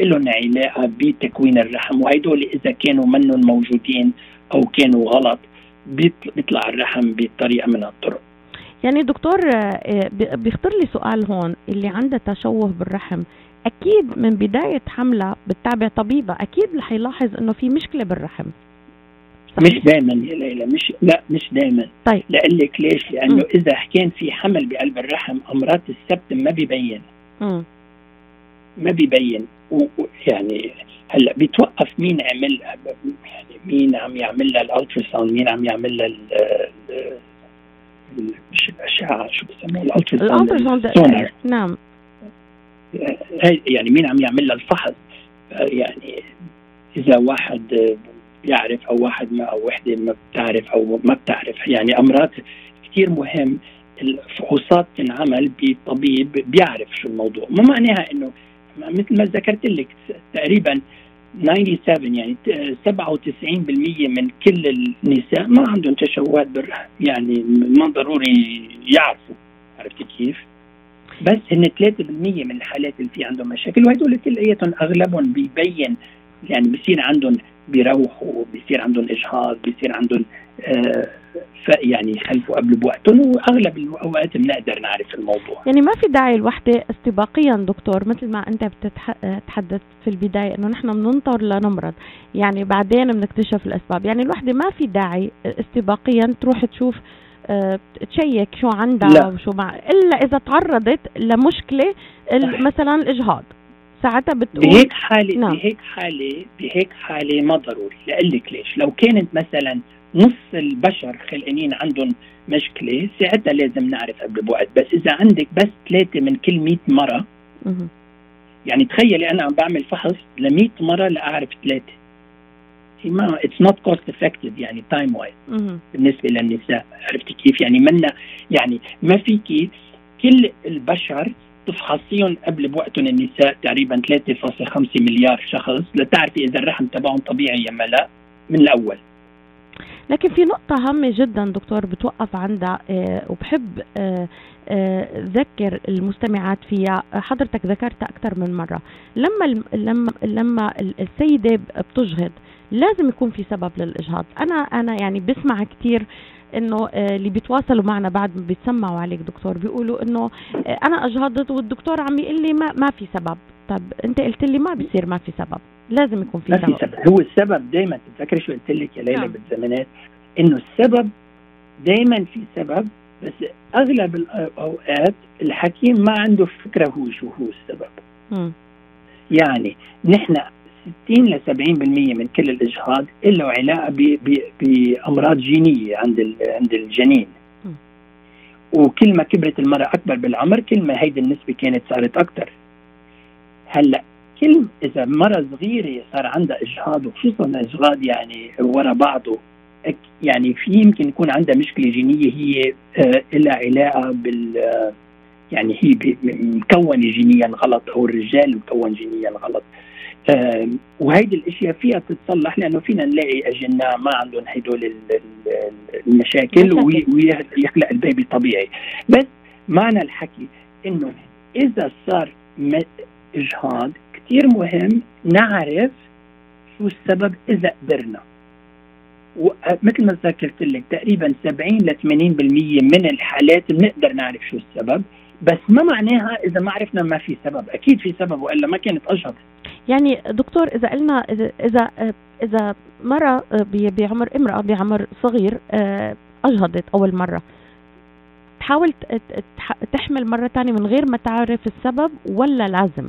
لهم علاقة بتكوين الرحم وهدول إذا كانوا منهم موجودين أو كانوا غلط بيطلع الرحم بطريقة من الطرق. يعني دكتور بيخطر لي سؤال هون اللي عندها تشوه بالرحم. أكيد من بداية حملها بتتابع طبيبة أكيد رح يلاحظ إنه في مشكلة بالرحم. صحيح؟ مش دائما يا ليلى مش لا مش دائما طيب. لأقول لك ليش؟ لأنه م. إذا كان في حمل بقلب الرحم أمراض ال septum ما بيبين. م. ما بيبين. يعني هلأ بيتوقف مين عمل يعني مين عم يعمل لها ال ultrasound مين عم يعمل لها مش الأشعة شو بسموها؟ ال ultrasound نعم. يعني مين عم يعمل لها الفحص؟ يعني إذا واحد بيعرف أو واحد ما أو وحدة ما بتعرف أو ما بتعرف. يعني أمراض كثير مهم. الفحوصات تنعمل بطبيب بيعرف شو الموضوع. ما معناها إنه مثل ما ذكرت لك تقريبا 97 يعني 97% من كل النساء ما عندهم تشوهات بالرحم. يعني ما ضروري يعرفوا. عرفتي كيف؟ بس هن 3% من الحالات اللي في عندهم مشاكل وهدول كلياتهم أغلبهم بيبين يعني بصير عندهم بيروحوا بيصير عندهم إجهاض بيصير عندهم آه يعني يخلفوا قبل بوقتهم وأغلب الأوقات بنقدر نعرف الموضوع. يعني ما في داعي الوحدة استباقيا دكتور مثل ما أنت بتتحدث في البداية إنه نحن بننطر لنمرض. يعني بعدين بنكتشف الأسباب. يعني الوحدة ما في داعي استباقيا تروح تشوف check شو عندها لا. وشو مع إلا إذا تعرضت لمشكلة مثلا الإجهاض. ساعتها بتقول بهيك حالة نعم. بهيك حالة بهيك حالة ما ضروري. لأقول لك ليش. لو كانت مثلا نص البشر خلقانين عندهم مشكلة ساعتها لازم نعرف قبل بوقت. بس إذا عندك بس ثلاثة من كل 100 مرة يعني تخيلي أنا عم بعمل فحص ل 100 مرة لأعرف ثلاثة. ما it's not cost effective يعني time wise بالنسبة للنساء. عرفتي كيف؟ يعني منا يعني ما فيكي كل البشر تفحصيهم قبل بوقتهم النساء تقريبا 3.5 مليار شخص لتعرفي إذا الرحم تبعهم طبيعي أم لا من الأول. لكن في نقطة هامة جدا دكتور بتوقف عندها آه وبحب آه آه ذكر المستمعات فيها. حضرتك ذكرتها أكثر من مرة. لما لما لما السيدة بتجهض لازم يكون في سبب للإجهاض أنا أنا يعني بسمع كثير إنه اللي بيتواصلوا معنا بعد ما بيتسمعوا عليك دكتور بيقولوا إنه أنا أجهضت والدكتور عم يقول لي ما ما في سبب طب أنت قلت لي ما بيصير ما في سبب لازم يكون في ما سبب. في سبب هو السبب دائما تتذكري شو قلت لك يا ليلى نعم. بالزمانات إنه السبب دائما في سبب بس أغلب الأوقات الحكيم ما عنده فكرة هو شو هو السبب م. يعني نحن 60 ل 70% من كل الإجهاض له علاقة بأمراض جينية عند عند الجنين. وكل ما كبرت المرأة أكبر بالعمر كل ما هيدي النسبة كانت صارت أكثر هلأ كل إذا مرة صغيرة صار عندها إجهاض وخصوصا إجهاض يعني ورا بعضه يعني في يمكن يكون عندها مشكلة جينية هي آه لها علاقة بال آه يعني هي مكونة جينيا غلط أو الرجال مكون جينيا غلط. وهيدي الأشياء فيها تتصلح لأنه فينا نلاقي اجناء ما عندهم هدول المشاكل ويخلق البيبي طبيعي. بس معنى الحكي إنه إذا صار إجهاض كثير مهم نعرف شو السبب إذا قدرنا. ومثل ما ذكرت لك تقريبا 70 ل 80% من الحالات بنقدر نعرف شو السبب بس ما معناها إذا ما عرفنا ما في سبب. أكيد في سبب وإلا ما كانت اجهض يعني دكتور إذا قلنا إذا إذا مرة بعمر امرأة بعمر صغير آه، أجهضت أول مرة تحاول تحمل مرة ثانية من غير ما تعرف السبب ولا لازم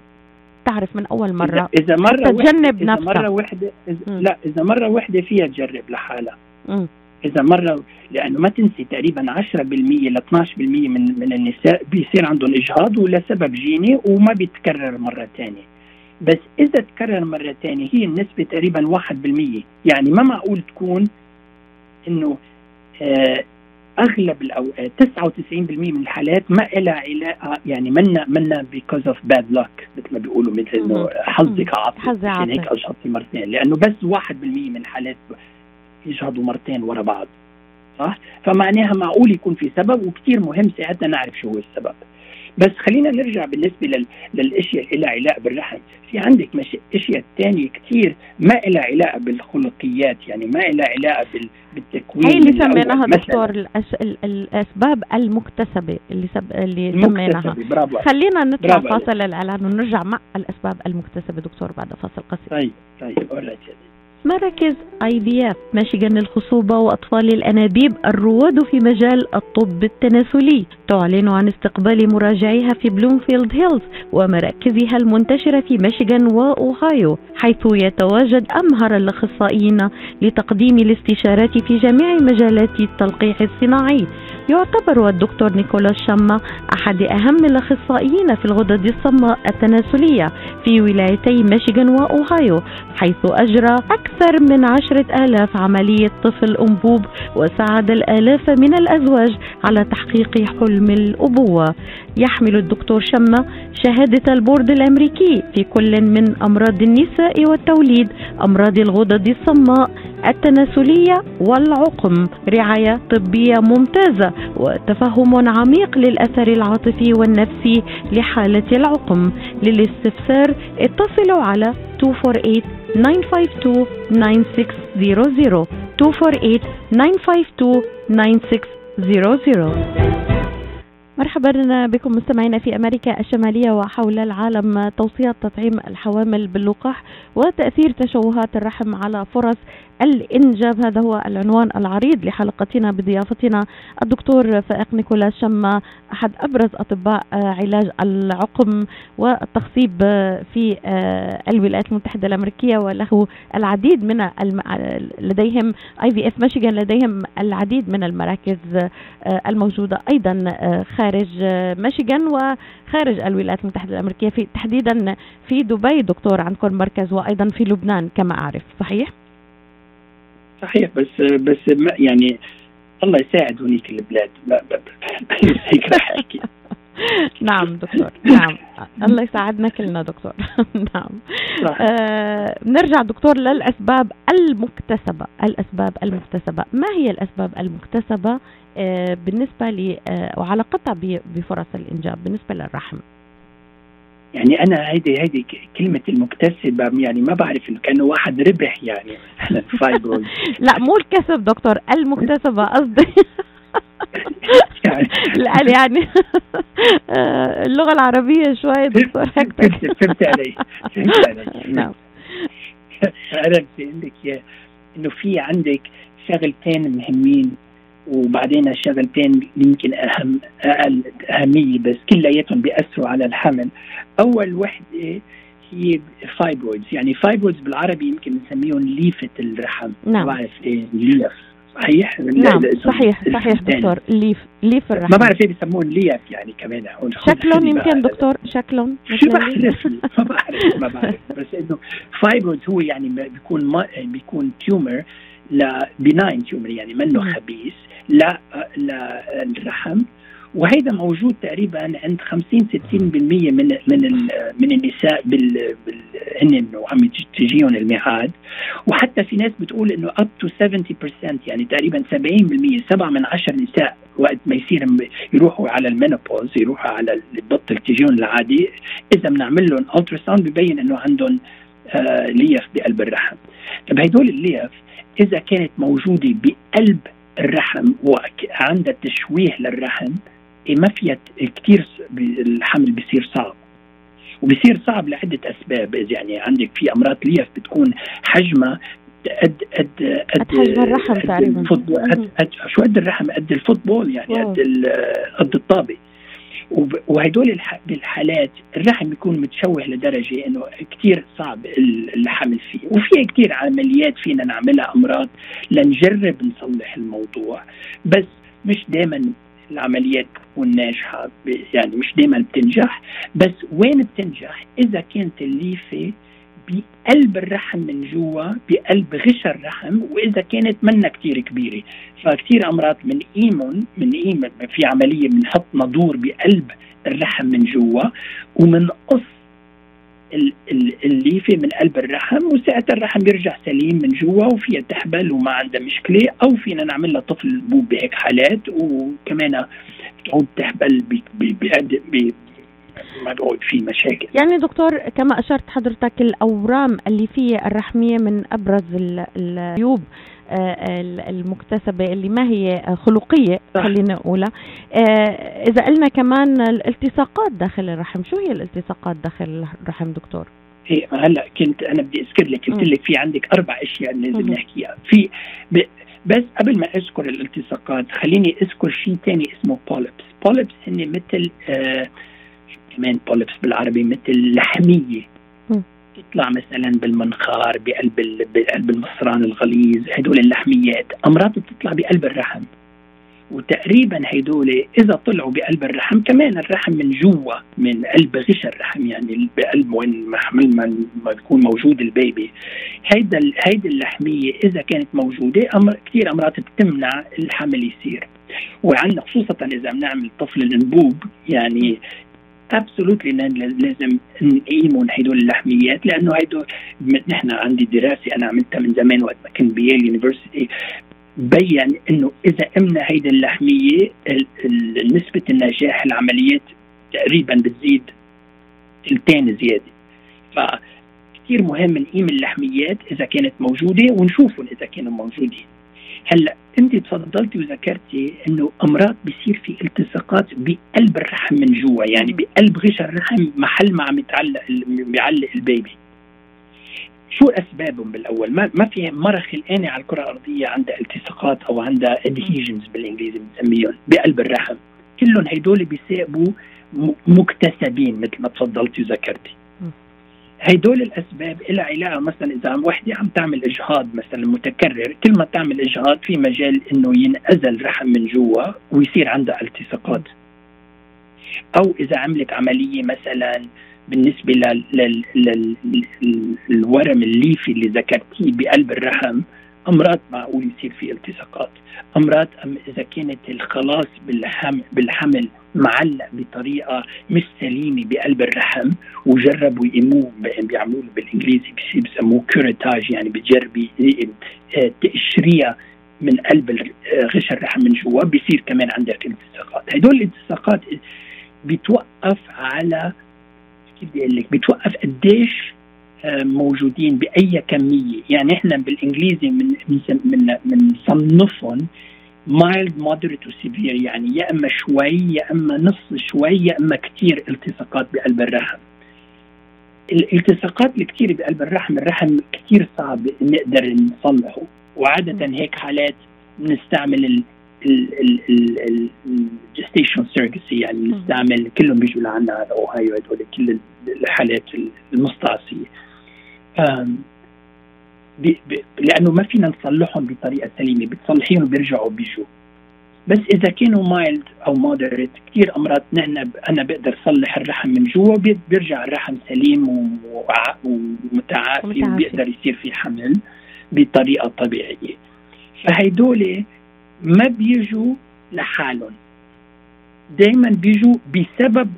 تعرف من أول مرة إذا, إذا مرة حتى تجنب واحدة- إذا نفسها. مرة واحدة إذا مم. لا إذا مرة واحدة فيها تجرب لحالها مم. إذا مرة لأنه ما تنسي تقريبا 10% ل 12% من من النساء بيصير عندهم إجهاض ولسبب جيني وما بيتكرر مرة ثانية بس إذا تكرر مره ثانية هي النسبة تقريبا 1% يعني ما معقول تكون إنه آه أغلب الأوقات 99% من الحالات ما لها علاقة يعني منا منا because of bad luck مثل ما بيقولوا مثل إنه. حظك عاطل حظي عشان هيك. اجهضتي مرتين لأنه بس 1% من الحالات يجهضوا مرتين ورا بعض صح؟ فمعناها معقول يكون في سبب وكثير مهم ساعتها نعرف شو هو السبب بس خلينا نرجع بالنسبة لل... للأشياء اللي لها علاقة بالرحم في عندك مش... أشياء ثانية كثير ما لها علاقة بالخلقيات يعني ما لها علاقة بال... بالتكوين هي اللي. سميناها دكتور الأس... ال- الأسباب المكتسبة اللي سب... اللي سميناها. خلينا نطلع. فاصل الإعلان ونرجع مع الأسباب المكتسبة دكتور بعد فاصل قصير طيب طيب. مراكز IVF ميشيغان للخصوبة وأطفال الأنابيب الرواد في مجال الطب التناسلي. تعلن عن استقبال مراجعيها في بلومفيلد هيلز ومراكزها المنتشرة في ميشيغان وأوهايو حيث يتواجد أمهر الأخصائيين لتقديم الاستشارات في جميع مجالات التلقيح الصناعي. يعتبر الدكتور نيكولاس شما أحد أهم الأخصائيين في الغدد الصماء التناسلية في ولايتي ميشيغان وأوهايو حيث أجرى أكثر من عشرة آلاف عملية طفل أنبوب وساعد الآلاف من الأزواج على تحقيق حلم الأبوة. يحمل الدكتور شما شهادة البورد الأمريكي في كل من أمراض النساء والتوليد أمراض الغدد الصماء التناسلية والعقم. رعاية طبية ممتازة وتفهم عميق للأثر العاطفي والنفسي لحالة العقم. للاستفسار اتصلوا على 248 952 مرحبا بكم مستمعينا في أمريكا الشمالية وحول العالم. توصيات تطعيم الحوامل باللقاح وتأثير تشوهات الرحم على فرص الانجاب هذا هو العنوان العريض لحلقتنا بضيافتنا الدكتور فائق نيكولاس شما أحد أبرز أطباء علاج العقم والتخصيب في الولايات المتحدة الأمريكية وله العديد من الم... لديهم IVF ميشيغان لديهم العديد من المراكز الموجودة أيضا خارج ميشيغان وخارج الولايات المتحدة الأمريكية في تحديدا في دبي. دكتور عندكم مركز وأيضا في لبنان كما أعرف. صحيح؟ صحيح بس بس ما يعني الله يساعد هنيك البلاد. هيك رح أحكي. نعم دكتور نعم. الله يساعدنا كلنا دكتور. نعم. آه نرجع دكتور للأسباب المكتسبة. الأسباب المكتسبة. ما هي الأسباب المكتسبة؟ آه بالنسبة ل آه وعلاقتها بفرص الإنجاب بالنسبة للرحم؟ يعني أنا هيدي هيدي كلمة المكتسبة يعني ما بعرف إنه كأنه واحد ربح يعني لا مو الكسب دكتور المكتسبة قصدي. لا يعني اللغة العربية شوي دكتور هيك فهمت علي فهمت علي. نعم. أنا بدي أقول لك إنه في عندك شغلتين مهمين. وبعدين الشغلتين يمكن اهم أقل أهمية بس كلياتهم بيأثروا على الحمل. أول وحدة هي fibroids يعني fibroids بالعربي يمكن بنسميهم ليفه الرحم. نعم. ما بعرف إيه ليف صحيح؟ نعم صحيح صحيح دكتور. ليف ليف الرحم. ما بعرف إيه بيسموهم ليف يعني كمان. هون شكلهم يمكن دكتور شكلهم شو بعرف؟ ما بعرف ما بعرف. بس إنه fibroids هو يعني بيكون ما بيكون tumor لا benign tumor يعني منه خبيث لا للرحم وهيدا موجود تقريبا عند 50 60% من من من النساء بال, هن عم تجيهم الميعاد وحتى في ناس بتقول إنه up to 70% يعني تقريبا 70% سبعة من عشر نساء وقت ما يصير يروحوا على ال menopause يروحوا على بطل تجيهم العادي إذا بنعمل لهم ultrasound ببين إنه عندهم آه ليف بقلب الرحم. طب هدول الليف إذا كانت موجودة بقلب الرحم وعندها تشويه للرحم إيه ما فيها كثير الحمل بيصير صعب. وبصير صعب لعدة أسباب. يعني عندك في أمراض ليف بتكون حجمها قد قد قد حجم الرحم تقريبا قد شو قد الرحم؟ قد الفوتبول يعني. قد قد الطابة. وهدول بالحالات الرحم بيكون متشوه لدرجة إنه كثير صعب الحمل فيه. وفي كثير عمليات فينا نعملها أمراض لنجرب نصلح الموضوع. بس مش دائما العمليات تكون ناجحة يعني مش دائما بتنجح. بس وين بتنجح؟ إذا كانت الليفة بقلب الرحم من جوا بقلب غش الرحم وإذا كانت منا كثير كبيرة. فكثير أمراض من إيمون من ايمون في عملية بنحط ندور بقلب الرحم من جوا ومنقص الليفة من قلب الرحم وساعتها الرحم بيرجع سليم من جوا وفيها تحبل وما عندها مشكلة أو فينا نعمل لها طفل بوب بهيك حالات وكمان بتعود تحبل ما بقعد في مشاكل. يعني دكتور كما أشرت حضرتك الأورام اللي فيها الرحمية من أبرز العيوب آه، المكتسبة اللي ما هي خلقية خلينا نقولها. آه، إذا قلنا كمان الالتصاقات داخل الرحم شو هي الالتصاقات داخل الرحم دكتور؟ إيه هلا كنت أنا بدي أذكر لك قلت لك في عندك أربع أشياء لازم نحكيها. في بس قبل ما أذكر الالتصاقات خليني أذكر شيء ثاني اسمه polyps polyps هن مثل آه كمان polyps بالعربي مثل لحميه تطلع مثلا بالمنخار بقلب بقلب المصران الغليظ هدول اللحميات أمرار بتطلع بقلب الرحم. وتقريبا هدول إذا طلعوا بقلب الرحم كمان الرحم من جوا من قلب غشا الرحم يعني بقلب وين محل ما, ما بيكون موجود البيبي. هيدا هيدي اللحمية إذا كانت موجودة أمر كثير أمرار بتمنع الحمل يصير. وعندنا خصوصا إذا بنعمل طفل الانبوب يعني absolutely لازم نقيمهم هدول اللحميات لأنه هدول نحن عندي دراسة أنا عملتها من زمان وقت ما كنت ب Yale University بين إنه إذا قمنا هيدي اللحميه نسبة النجاح العمليات تقريبا بتزيد ثلثين زيادة. ف كثير مهم نقيم اللحميات إذا كانت موجودة ونشوفهم إذا كانوا موجودين. هلأ انت تفضلتي وذكرتي إنه أمراض بيصير في التصاقات بقلب الرحم من جوا يعني بقلب غش الرحم محل ما عم يتعلق بيعلق البيبي. شو أسبابهم بالأول؟ ما ما في مره خلقانه على الكرة الأرضية عندها التصاقات أو عندها ادهيجنز بالإنجليزي بنسميهم بقلب الرحم. كلهم هدول بيسابوا مكتسبين مثل ما تفضلتي وذكرتي. هدول الأسباب لها علاقة مثلا إذا وحدة عم تعمل إجهاض مثلا متكرر كل ما تعمل إجهاض في مجال إنه ينأزل رحم من جوا ويصير عندها التصاقات أو إذا عملت عملية مثلا بالنسبة للورم الليفي اللي ذكرتيه بقلب الرحم أمرار معقول يصير في التصاقات أمرار إذا كانت الخلاص بالحمل, بالحمل معلق بطريقة مش سليمة بقلب الرحم وجربوا يقيموه بيعملوه بالإنجليزي بسموه curettage يعني بتجربي آه، تقشريها من قلب آه، غشا الرحم من جوا بيصير كمان عندك التصاقات هدول الالتصاقات بتوقف على كيف بدي أقول لك؟ بتوقف قديش موجودين بأي كمية. يعني إحنا بالإنجليزي من من بنصنفهم mild moderate و severe يعني يا إما شوي يا إما نص شوي يا إما كثير التصاقات بقلب الرحم. الالتصاقات الكثير بقلب الرحم الرحم كثير صعب نقدر نصلحه. وعادة هيك حالات بنستعمل ال gestational surrogacy يعني بنستعمل كلهم بيجوا لعنا على اوهايو هدول كل الحالات المستعصية. لأنه ما فينا نصلحهم بطريقة سليمة بتصلحيهم وبيرجعوا بيجوا. بس إذا كانوا mild أو moderate كثير أمرار نحن أنا بقدر صلح الرحم من جوا بيرجع الرحم سليم ومتعافي وبيقدر يصير في حمل بطريقة طبيعية. فهيدول ما بيجوا لحالهم. دائما بيجوا بسبب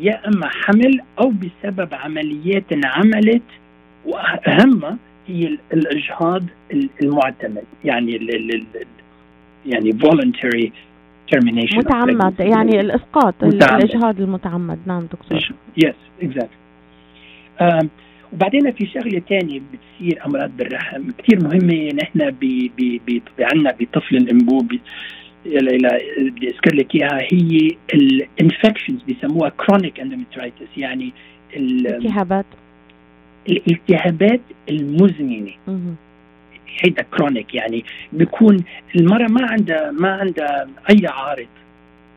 يا إما حمل أو بسبب عمليات انعملت واهمها هي الإجهاض المعتمد يعني ال ال يعني voluntary termination متعمد يعني الإسقاط متعمد. الإجهاض المتعمد. نعم دكتور. yes exactly وبعدين في شغلة ثانية بتصير أمرار بالرحم كثير مهمة. نحن عندنا بطفل يلا بدي أذكر لك إياها. هي ال infections بيسموها chronic endometritis يعني التهابات. الالتهابات المزمنة. هيدا chronic يعني بيكون المرأة ما عندها ما عندها أي عارض.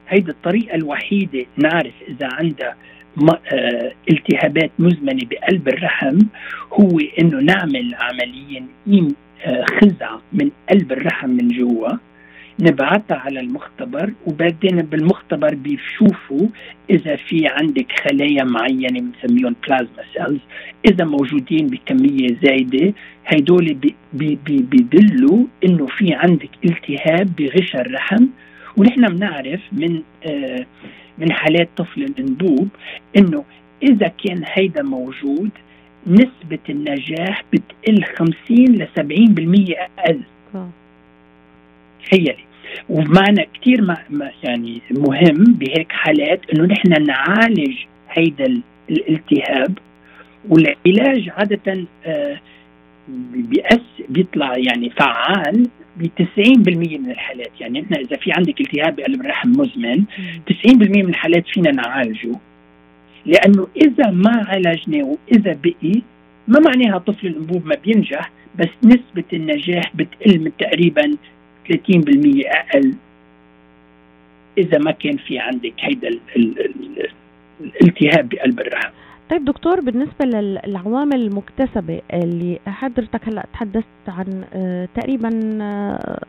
هيدا الطريقة الوحيدة نعرف إذا عندها آه، التهابات مزمنة بقلب الرحم هو إنه نعمل عمليا إيم آه، خزعة من قلب الرحم من جوا. نبعتها على المختبر وبعدين بالمختبر بيشوفوا إذا في عندك خلايا معينة بنسميهم plasma cells إذا موجودين بكمية زايدة بي بيدلوا إنه في عندك التهاب بغشاء الرحم. ونحن بنعرف من آه من حالات طفل الأنبوب إنه إذا كان هيدا موجود نسبة النجاح بتقل 50 ل 70% أقل. آه. تخيلي. ومعنى كثير يعني مهم بهيك حالات إنه نحن نعالج هيدا ال- الالتهاب والعلاج عادة آه، بيأس بيطلع يعني فعال ب 90% من الحالات. يعني نحن إذا في عندك التهاب بقلب الرحم مزمن 90% من الحالات فينا نعالجه. لأنه إذا ما عالجناه وإذا بقي ما معناها طفل الأنبوب ما بينجح بس نسبة النجاح بتقل من تقريبا 30% أقل إذا ما كان في عندك هيدا ال- ال- ال- الالتهاب بقلب الرحم. طيب دكتور بالنسبة للعوامل المكتسبة اللي حضرتك هلأ تحدثت عن آه، تقريبا آه،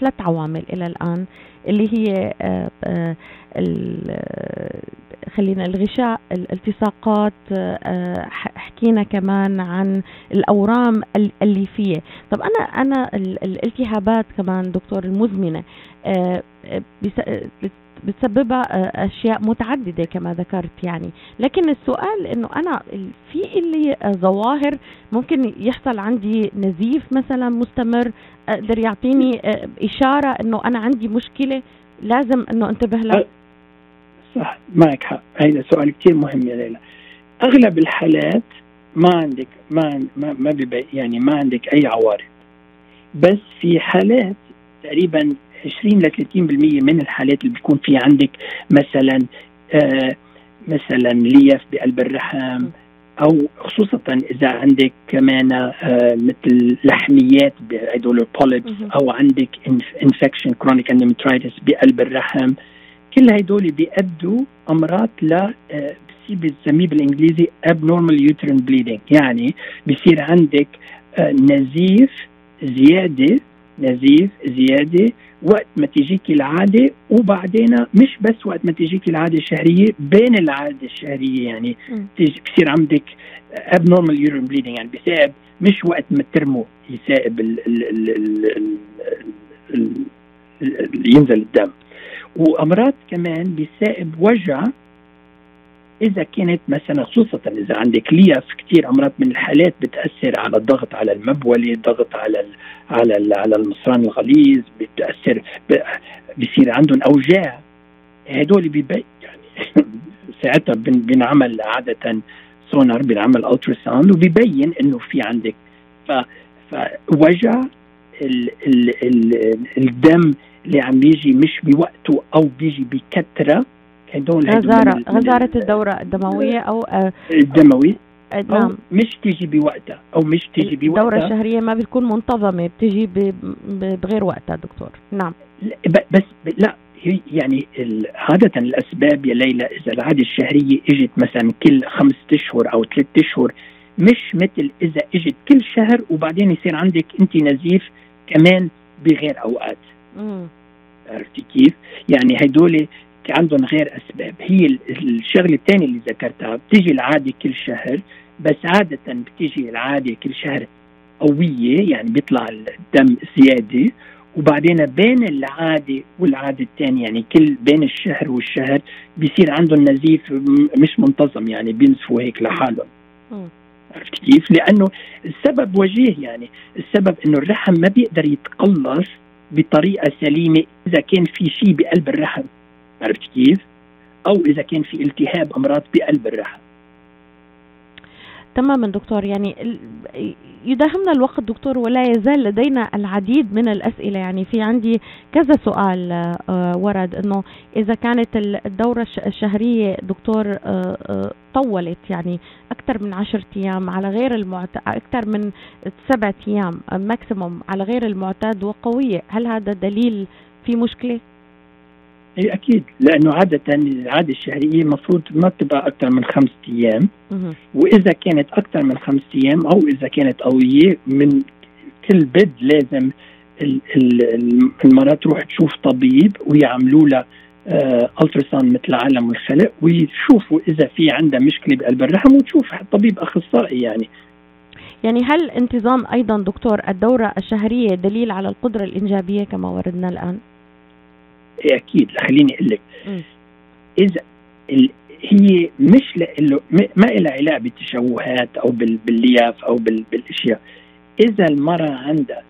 ثلاث عوامل إلى الآن اللي هي آه، خلينا الغشاء الالتصاقات حكينا كمان عن الأورام ال- الليفية طب أنا أنا ال- الالتهابات كمان دكتور المزمنة بتسببها آه، أشياء متعددة كما ذكرت يعني. لكن السؤال إنه أنا في اللي آه، ظواهر ممكن يحصل عندي نزيف مثلا مستمر أقدر يعطيني آه، إشارة إنه أنا عندي مشكلة لازم إنه أنتبه لها؟ صح معك حق. هذا سؤال كثير مهم يا ليلى. أغلب الحالات ما عندك ما ما, يعني ما عندك أي عوارض. بس في حالات تقريبا 20 ل 30% من الحالات اللي بيكون في عندك مثلا آه مثلا ليف بقلب الرحم أو خصوصا إذا عندك كمان آه مثل لحميات هدول ال polyps. أو عندك infection chronic endometritis بقلب الرحم كل هدول بيأدوا أمرار ل آه، بصير بنسميه بالإنجليزي abnormal uterine bleeding يعني بصير عندك آه، نزيف زيادة نزيف زيادة وقت ما تجيك العادة وبعدين مش بس وقت ما تجيك العادة الشهرية بين العادة الشهرية يعني بصير عندك abnormal uterine bleeding يعني بسبب مش وقت ما ترموا يسائب ال ال ال ال ال ال ال ينزل الدم. وأمراض كمان بيسائب وجع إذا كانت مثلا خصوصا إذا عندك ليف كثير أمراض من الحالات بتأثر على الضغط على المبولة ضغط على ال على ال على المصران الغليظ بتأثر بصير عندهم أوجاع. هدول بيبين يعني ساعتها بن- بنعمل عادة سونار بنعمل التراساوند وبيبين إنه في عندك. ف فوجع ال ال ال الدم اللي عم بيجي مش بوقته أو بيجي بكثرة هدول هدول غزاره من ال- من غزارة ال- الدورة الدموية أو آه، الدموي؟ آه، نعم. مش تيجي بوقتها. أو مش تيجي الدوره بوقتها. الشهرية ما بتكون منتظمة بتجي ب- ب- بغير وقتها دكتور. نعم. بس لا هي يعني عادة الأسباب يا ليلى إذا العادة الشهرية إجت مثلا كل خمسة أشهر أو ثلاثة أشهر مش مثل إذا إجت كل شهر وبعدين يصير عندك أنت نزيف كمان بغير أوقات. عرفتي كيف؟ يعني هدول عندهم غير أسباب، هي ال- الشغلة الثانية اللي ذكرتها بتيجي العادة كل شهر بس عادة بتيجي العادة كل شهر قوية يعني بيطلع الدم زيادة وبعدين بين العادة والعادة الثانية يعني كل بين الشهر والشهر بيصير عندهم نزيف مش منتظم يعني بينزفوا هيك لحالهم. عرفت كيف؟ لأنه السبب وجيه يعني السبب إنه الرحم ما بيقدر يتقلص بطريقة سليمة إذا كان في شيء بقلب الرحم عرفت كيف؟ أو إذا كان في التهاب أمراض بقلب الرحم تماما دكتور يعني يداهمنا الوقت دكتور ولا يزال لدينا العديد من الأسئلة يعني في عندي كذا سؤال آه، ورد أنه إذا كانت ال- الدورة الش- الشهرية دكتور آه، آه، طولت يعني أكثر من عشرة أيام على غير المعتاد أكثر من سبعة أيام ماكسيموم على غير المعتاد وقوية هل هذا دليل في مشكلة؟ إي أكيد لأنه عادة العادة الشهرية المفروض ما تبقى أكثر من خمسة أيام. وإذا كانت أكثر من خمسة أيام أو إذا كانت قوية من كل بد لازم ال- ال- ال- المرأة تروح تشوف طبيب ويعملوا لها ألتراساوند مثل عالم الخلق ويشوفوا إذا في عندها مشكلة بقلب الرحم وتشوف طبيب أخصائي يعني يعني هل انتظام أيضا دكتور الدورة الشهرية دليل على القدرة الإنجابية كما وردنا الآن؟ إيه أكيد. خليني أقول لك. إذا ال- هي مش له ما لها علاقة بالتشوهات أو بال- باللياف أو بال- بالأشياء. إذا المرأة عندها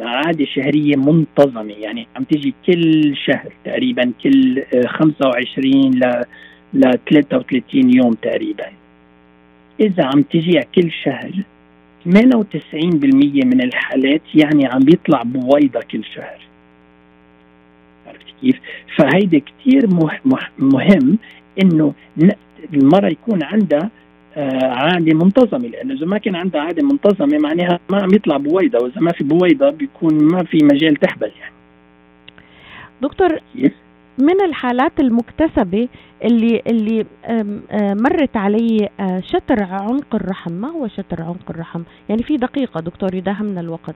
عادة شهرية منتظمة يعني عم تيجي كل شهر تقريبا كل آه، 25 ل ل 33 يوم تقريبا. إذا عم تجيها كل شهر 98% من الحالات يعني عم بيطلع بويضة كل شهر. عرفت كيف؟ فهيدا مه- مهم إنه المرأة يكون عندها آه، عادة منتظمة لأنه إذا ما كان عندها عادة منتظمة معناها ما عم يطلع بويضة وإذا ما في بويضة بيكون ما في مجال تحبل يعني دكتور؟ من الحالات المكتسبة اللي اللي آه، مرت علي آه، شتر عنق الرحم ما هو شتر عنق الرحم يعني في دقيقة دكتور يداهمنا الوقت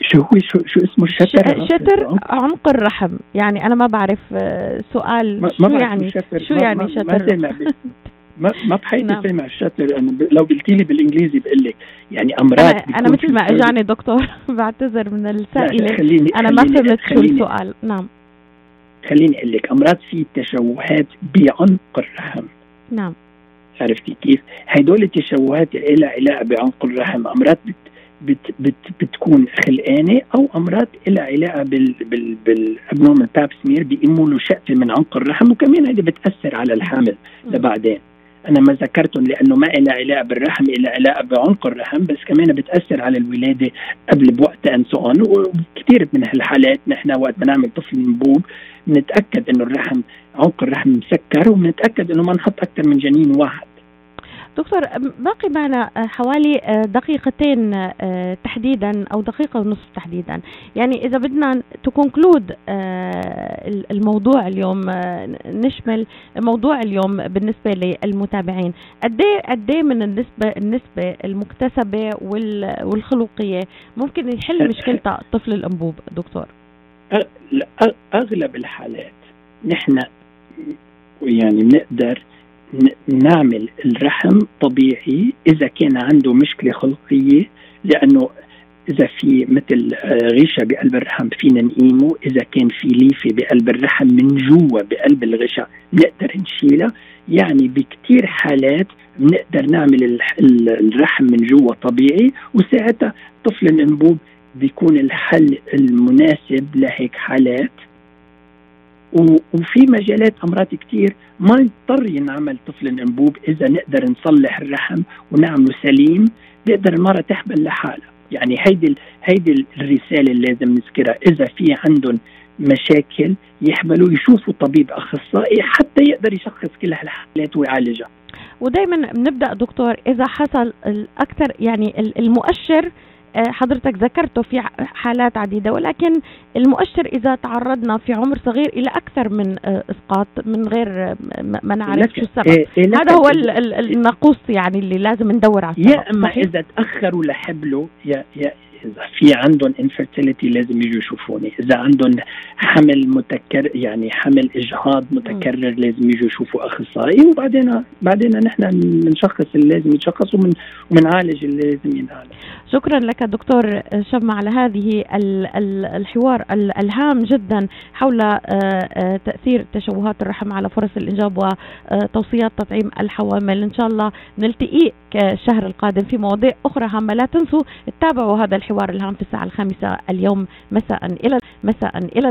شو هو شو, شو اسمه الشتر؟ شتر عنق الرحم. يعني أنا ما بعرف آه، سؤال ما, شو ما يعني. شو ما- يعني ما- ما شتر؟ ب- ما ما بحياتي نعم. سامع الشتر. أنا ب... لو قلتي لي بالإنجليزي بقول لك يعني أمراض أنا, أنا مثل ما أجاني دكتور بعتذر من لا، السائلة. خليني أنا ما فهمت شو السؤال. نعم. خليني أقول لك أمراض في تشوهات بعنق الرحم. نعم. عرفتي كيف؟ هدول التشوهات لها علاقه بعنق الرحم. أمراض بت بت بت بتكون خلقانة أو أمرار لها علاقة بال بال بال abnormal pap smear بيقيموا له شقفه من عنق الرحم وكمان هيدي بتأثر على الحمل لبعدين. أنا ما ذكرتهم لأنه ما لها علاقة بالرحم لها علاقة بعنق الرحم بس كمان بتأثر على الولادة قبل بوقت الأوان وكثير من هالحالات نحن وقت بنعمل طفل أنبوب بنتاكد إنه الرحم عنق الرحم مسكر وبنتأكد إنه ما نحط أكثر من جنين واحد. دكتور باقي معنا آه، حوالي آه، دقيقتين آه، تحديدا أو دقيقة ونصف تحديدا. يعني إذا بدنا تكونكلود الموضوع اليوم نشمل موضوع اليوم بالنسبة للمتابعين. قد إيه قد إيه من النسبة النسبة المكتسبة وال- والخلقية ممكن يحل مشكلة طفل الأنبوب دكتور؟ أغلب الحالات نحن يعني بنقدر نعمل الرحم طبيعي إذا كان عنده مشكلة خلقية لأنه إذا في مثل آه، غشاء بقلب الرحم فينا نقيمه إذا كان في ليفة بقلب الرحم من جوا بقلب الغشاء بنقدر نشيلها يعني بكتير حالات بنقدر نعمل الرحم من جوا طبيعي وساعتها طفل الانبوب بيكون الحل المناسب لهيك حالات. وفي مجالات أمراض كتير ما يضطر ينعمل طفل انبوب إذا نقدر نصلح الرحم ونعمله سليم بيقدر المراه تحبل لحالها يعني هيدي هيدي الرسالة اللي لازم نذكرها. إذا في عندهم مشاكل يحبلوا يشوفوا طبيب أخصائي حتى يقدر يشخص كل هالحالات ويعالجها. ودائما بنبدأ دكتور إذا حصل الاكثر يعني ال- المؤشر حضرتك ذكرته في حالات عديدة ولكن المؤشر إذا تعرضنا في عمر صغير إلى أكثر من آه، إسقاط من غير آه، ما نعرف شو السبب. إيه إيه هذا هو ال- ال- الناقوس يعني اللي لازم ندور على السبب يا أما صحيح؟ إذا تأخروا لحبلوا يا يا إذا في عندهم انفيرتيليتي لازم يجوا يشوفوني إذا عندهم حمل متكرر يعني حمل إجهاض متكرر لازم يجوا يشوفوا أخصائي وبعدين بعدين نحن بنشخص اللي لازم يتشخص ومن ومنعالج اللي لازم ينعالج. شكرا لك دكتور شمع على هذه ال- ال- الحوار ال- الهام جدا حول آه، آه، تأثير تشوهات الرحم على فرص الإنجاب وتوصيات تطعيم الحوامل. إن شاء الله نلتقي الشهر القادم في مواضيع أخرى هامة. لا تنسوا تتابعوا هذا الحوار الهام في الساعة الخامسة اليوم. مساء إلى مساء إلى